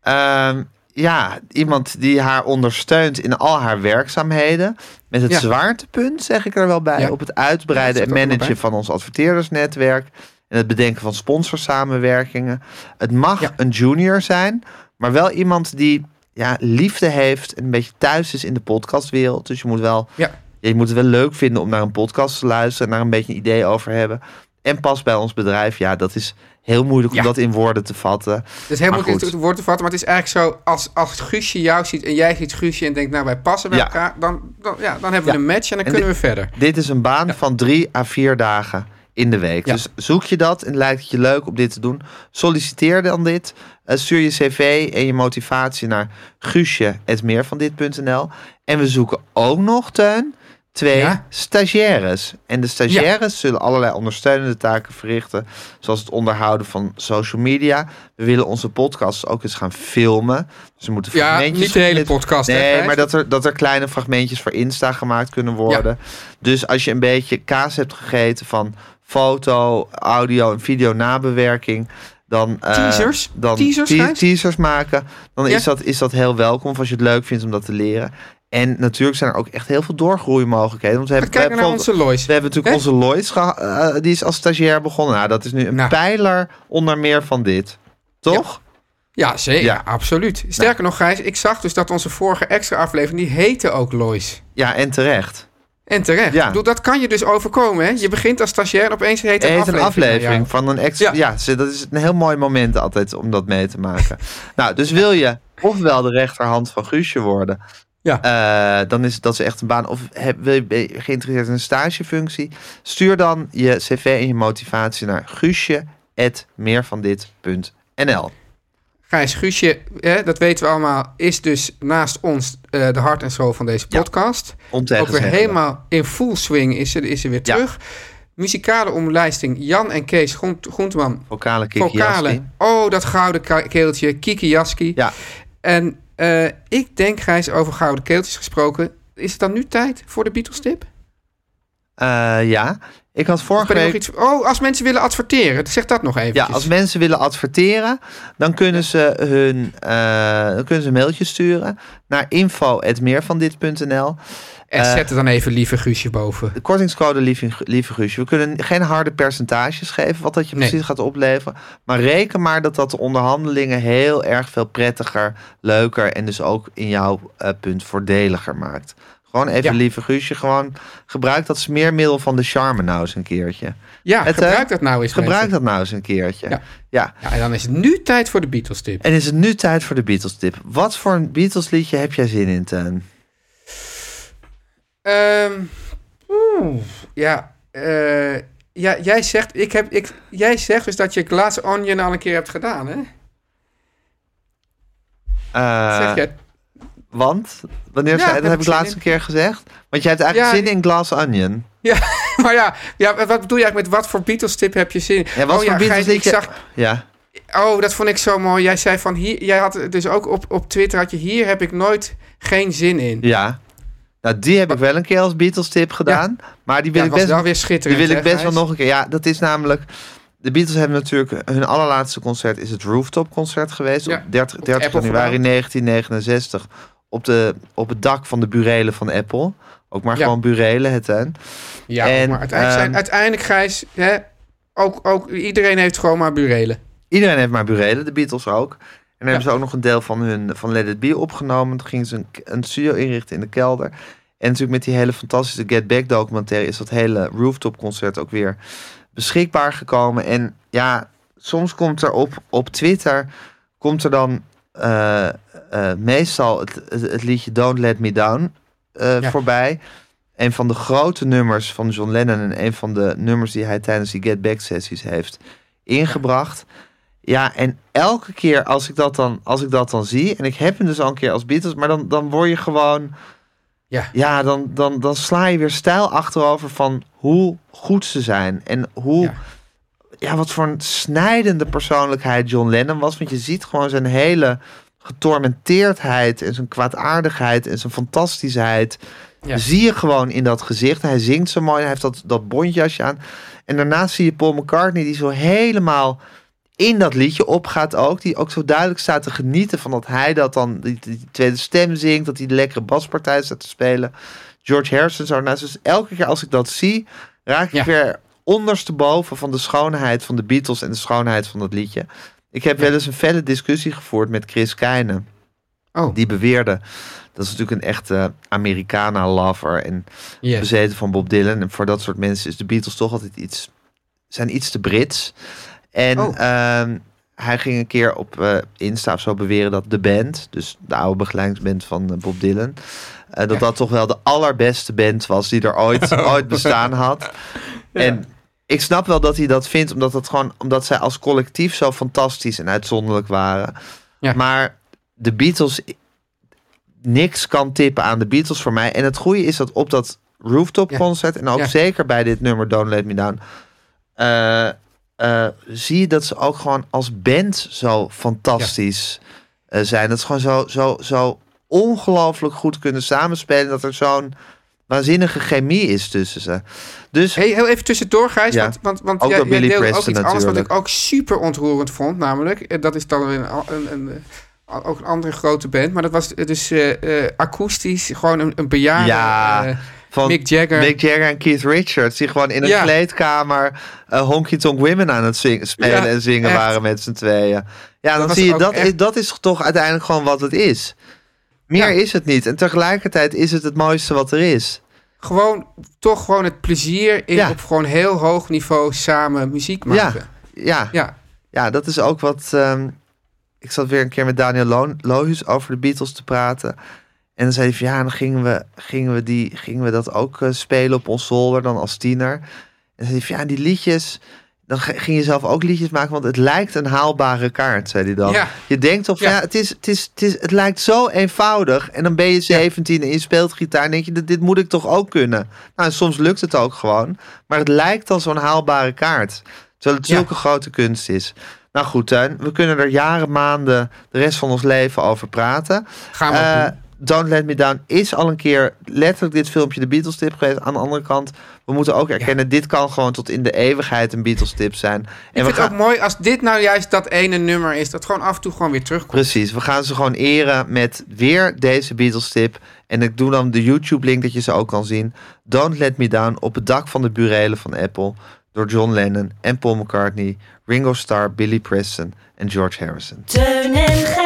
Ehm, ja, iemand die haar ondersteunt in al haar werkzaamheden. Met het Ja. zwaartepunt, zeg ik er wel bij, op het uitbreiden en managen van ons adverteerdersnetwerk. En het bedenken van sponsorsamenwerkingen. Het mag een junior zijn, maar wel iemand die ja, liefde heeft en een beetje thuis is in de podcastwereld. Dus je moet wel Ja. je moet het wel leuk vinden om naar een podcast te luisteren en daar een beetje een idee over hebben. En pas bij ons bedrijf, ja, dat is heel moeilijk om Ja. dat in woorden te vatten. Het is helemaal Maar niet goed. het woord te vatten, maar het is eigenlijk zo... als, als Guusje jou ziet en jij ziet Guusje en denkt... nou, wij passen bij Ja. elkaar, dan, dan, ja, dan hebben we een match en dan En kunnen we verder. Dit is een baan van drie à vier dagen in de week. Ja. Dus zoek je dat en lijkt het je leuk om dit te doen. Solliciteer dan dit. Eh, stuur je cv en je motivatie naar guusje.meervandit.nl. En we zoeken ook nog, Teun, twee Ja? stagiaires. En de stagiaires zullen allerlei ondersteunende taken verrichten. Zoals het onderhouden van social media. We willen onze podcasts ook eens gaan filmen. Dus moeten Ja, fragmentjes niet de hele podcast, Nee, maar dat er, dat er kleine fragmentjes voor Insta gemaakt kunnen worden. Dus als je een beetje kaas hebt gegeten van foto, audio en video nabewerking. Dan, eh, Teasers? dan Teasers, te- Gijs? teasers maken. Dan is, dat, is dat heel welkom of als je het leuk vindt om dat te leren. En natuurlijk zijn er ook echt heel veel doorgroeimogelijkheden. Want we hebben, Kijk we naar hebben onze Lois. we hebben natuurlijk onze geha- eh, die is als stagiair begonnen. Nou, dat is nu een Nou. pijler onder meer van dit. Toch? Ja, zeker. Ja. absoluut. Sterker nog, Gijs, ik zag dus dat onze vorige extra aflevering... die heette ook Lois. Ja, en terecht. En terecht. Ja. Ik bedoel, dat kan je dus overkomen, hè? Je begint als stagiair en opeens heet een heet een aflevering. van een extra. Ja. Ja, dat is een heel mooi moment altijd om dat mee te maken. nou, dus wil je ofwel de rechterhand van Guusje worden, Ja. eh, dan is dat is echt een baan. Of heb, wil je, geïnteresseerd in een stagefunctie? Stuur dan je cv en je motivatie naar guusje.meervandit.nl Gijs Guusje, hè, dat weten we allemaal, is dus naast ons eh, de hart en ziel van deze Ja. podcast. Ook weer helemaal in full swing is ze, is ze weer Ja. terug. Muzikale omlijsting Jan en Kees Groent, Groenteman. Vocale Kiki Vocale. Jaski. Oh, dat gouden keeltje. Kiki Jaski. Ja. En eh, ik denk, Gijs, over gouden keeltjes gesproken. Is het dan nu tijd voor de Beatles tip? Eh, ja, ik had vorige week... iets... Oh, als mensen willen adverteren, zeg dat nog even. Ja, als mensen willen adverteren, dan kunnen ze hun eh, dan kunnen ze een mailtje sturen naar info.meervandit.nl. En eh, zet er dan even lieve Guusje boven. De kortingscode lieve, lieve Guusje. We kunnen geen harde percentages geven, wat dat je Nee. precies gaat opleveren. Maar reken maar dat dat de onderhandelingen heel erg veel prettiger, leuker en dus ook in jouw eh, punt voordeliger maakt. Gewoon even Ja. lieve Guusje, gewoon gebruik dat smeermiddel van de charme nou eens een keertje. Ja, Het, gebruik eh, dat nou eens. Gebruik mensen. dat nou eens een keertje. Ja. ja. Ja, en dan is het nu tijd voor de Beatles tip. En is het nu tijd voor de Beatles tip. Wat voor een Beatles liedje heb jij zin in, Teun? Ehm, oeh, ja, eh, ja, jij zegt, ik heb, ik, jij zegt dus dat je Glass Onion al een keer hebt gedaan, hè? Eh, zeg jij? Want? Wanneer Ja, zei, dat heb ik ik zin laatste keer gezegd. Want jij hebt eigenlijk Ja, zin in Glass Onion. Ja, maar ja, ja, wat bedoel je eigenlijk met wat voor Beatles tip heb je zin in? Ja, wat oh voor ja, Beatles Gijs, ik zag, Ja. oh, dat vond ik zo mooi. Jij zei van hier, jij had dus ook op, op Twitter had je hier heb ik nooit geen zin in. Ja. Nou, die heb ik wel een keer als Beatles tip gedaan. Maar die wil Ja, ik best, wel weer die schitterend. wil ik best wel nog een keer. Ja, dat is namelijk... De Beatles hebben natuurlijk... Hun allerlaatste concert is het Rooftop concert geweest. Ja, op 30, op de 30 Apple januari gebouw. 1969. Op, de, op het dak van de burelen van Apple. Ook maar gewoon burelen, het hè. Ja, En, maar uiteindelijk, zijn, ehm, uiteindelijk Gijs, hè, ook, ook, iedereen heeft gewoon maar burelen. Iedereen heeft maar burelen, de Beatles ook. En hebben ze ook nog een deel van hun van Let It Be opgenomen. Toen gingen ze een, een studio inrichten in de kelder. En natuurlijk met die hele fantastische Get Back documentaire is dat hele rooftop concert ook weer beschikbaar gekomen. En ja, soms komt er op, op Twitter komt er dan eh, eh, meestal het, het, het liedje Don't Let Me Down eh, Ja. voorbij. Een van de grote nummers van John Lennon en een van de nummers die hij tijdens die Get Back sessies heeft ingebracht. Ja, en elke keer als ik dat dan, als ik dat dan zie, en ik heb hem dus al een keer als Beatles, maar dan, dan word je gewoon, Ja. ja, dan, dan, dan sla je weer stijl achterover van hoe goed ze zijn en hoe, Ja. ja. wat voor een snijdende persoonlijkheid John Lennon was. Want je ziet gewoon zijn hele getormenteerdheid en zijn kwaadaardigheid en zijn fantastischheid. Ja. Zie je gewoon in dat gezicht. Hij zingt zo mooi, hij heeft dat, dat bondjasje aan. En daarnaast zie je Paul McCartney die zo helemaal in dat liedje opgaat ook. Die ook zo duidelijk staat te genieten van dat hij dat dan, die, die tweede stem zingt. Dat hij de lekkere baspartij staat te spelen. George Harrison zo naast. Dus elke keer als ik dat zie, raak ik Ja. weer ondersteboven van de schoonheid van de Beatles en de schoonheid van dat liedje. Ik heb wel eens een felle discussie gevoerd met Chris Keijnen. Oh, Die beweerde, dat is natuurlijk een echte Americana-lover en yes. bezeten van Bob Dylan. En voor dat soort mensen is de Beatles toch altijd iets, zijn iets te Brits. En Oh. ehm, hij ging een keer op eh, Insta of zo beweren dat de band, dus de oude begeleidingsband van eh, Bob Dylan, eh, dat dat toch wel de allerbeste band was die er ooit, ooit bestaan had. En ik snap wel dat hij dat vindt, omdat, het gewoon, omdat zij als collectief zo fantastisch en uitzonderlijk waren. Ja. Maar de Beatles, niks kan tippen aan de Beatles voor mij. En het goede is dat op dat rooftop Ja. concert, en ook zeker bij dit nummer Don't Let Me Down, eh, zie je dat ze ook gewoon als band zo fantastisch eh, zijn. Dat ze gewoon zo, zo, zo ongelooflijk goed kunnen samenspelen. Dat er zo'n waanzinnige chemie is tussen ze. Dus Hey, heel even tussendoor, Gijs. Ja. Want, want, want Ook jij, deelde ook iets anders wat ik ook super ontroerend vond. Namelijk, eh, dat is dan weer een, een, een, ook een andere grote band. Maar dat was dus akoestisch. Gewoon een, een bejaarde Ja, van Mick Jagger. Mick Jagger en Keith Richards, die gewoon in een Ja. kleedkamer eh, Honky Tonk Women aan het zingen, spelen Ja, en zingen echt. waren met z'n tweeën. Ja, dan was zie je, dat, echt- is, dat is toch uiteindelijk gewoon wat het is. Meer Ja. is het niet. En tegelijkertijd is het het mooiste wat er is. Gewoon, toch gewoon het plezier in op gewoon heel hoog niveau samen muziek maken. ja, Ja, ja, dat is ook wat... ehm, ik zat weer een keer met Daniel Lo- Lohuus over de Beatles te praten. En dan zei hij van ja, dan gingen we, gingen we, die, gingen we dat ook eh, spelen op ons zolder dan als tiener. En dan zei hij van ja, die liedjes... Dan ging je zelf ook liedjes maken, want het lijkt een haalbare kaart, zei hij dan. Ja. Je denkt of ja, Ja. het, is, het, is, het, is, het lijkt zo eenvoudig. En dan ben je 17 en je speelt gitaar en denk je, dit, dit moet ik toch ook kunnen. Nou, soms lukt het ook gewoon. Maar het lijkt al zo'n haalbare kaart. Terwijl het Ja. zulke grote kunst is. Nou goed, Tuin, we kunnen er jaren, maanden, de rest van ons leven over praten. gaan we Eh, doen. Don't Let Me Down is al een keer letterlijk dit filmpje de Beatles tip geweest. Aan de andere kant, we moeten ook erkennen, dit kan gewoon tot in de eeuwigheid een Beatles tip zijn. Ik En we vind het ook mooi als dit nou juist dat ene nummer is. Dat gewoon af en toe gewoon weer terugkomt. Precies, we gaan ze gewoon eren met weer deze Beatles tip. En ik doe dan de YouTube link dat je ze ook kan zien. Don't Let Me Down op het dak van de burelen van Apple. Door John Lennon en Paul McCartney, Ringo Starr, Billy Preston en George Harrison. Teun en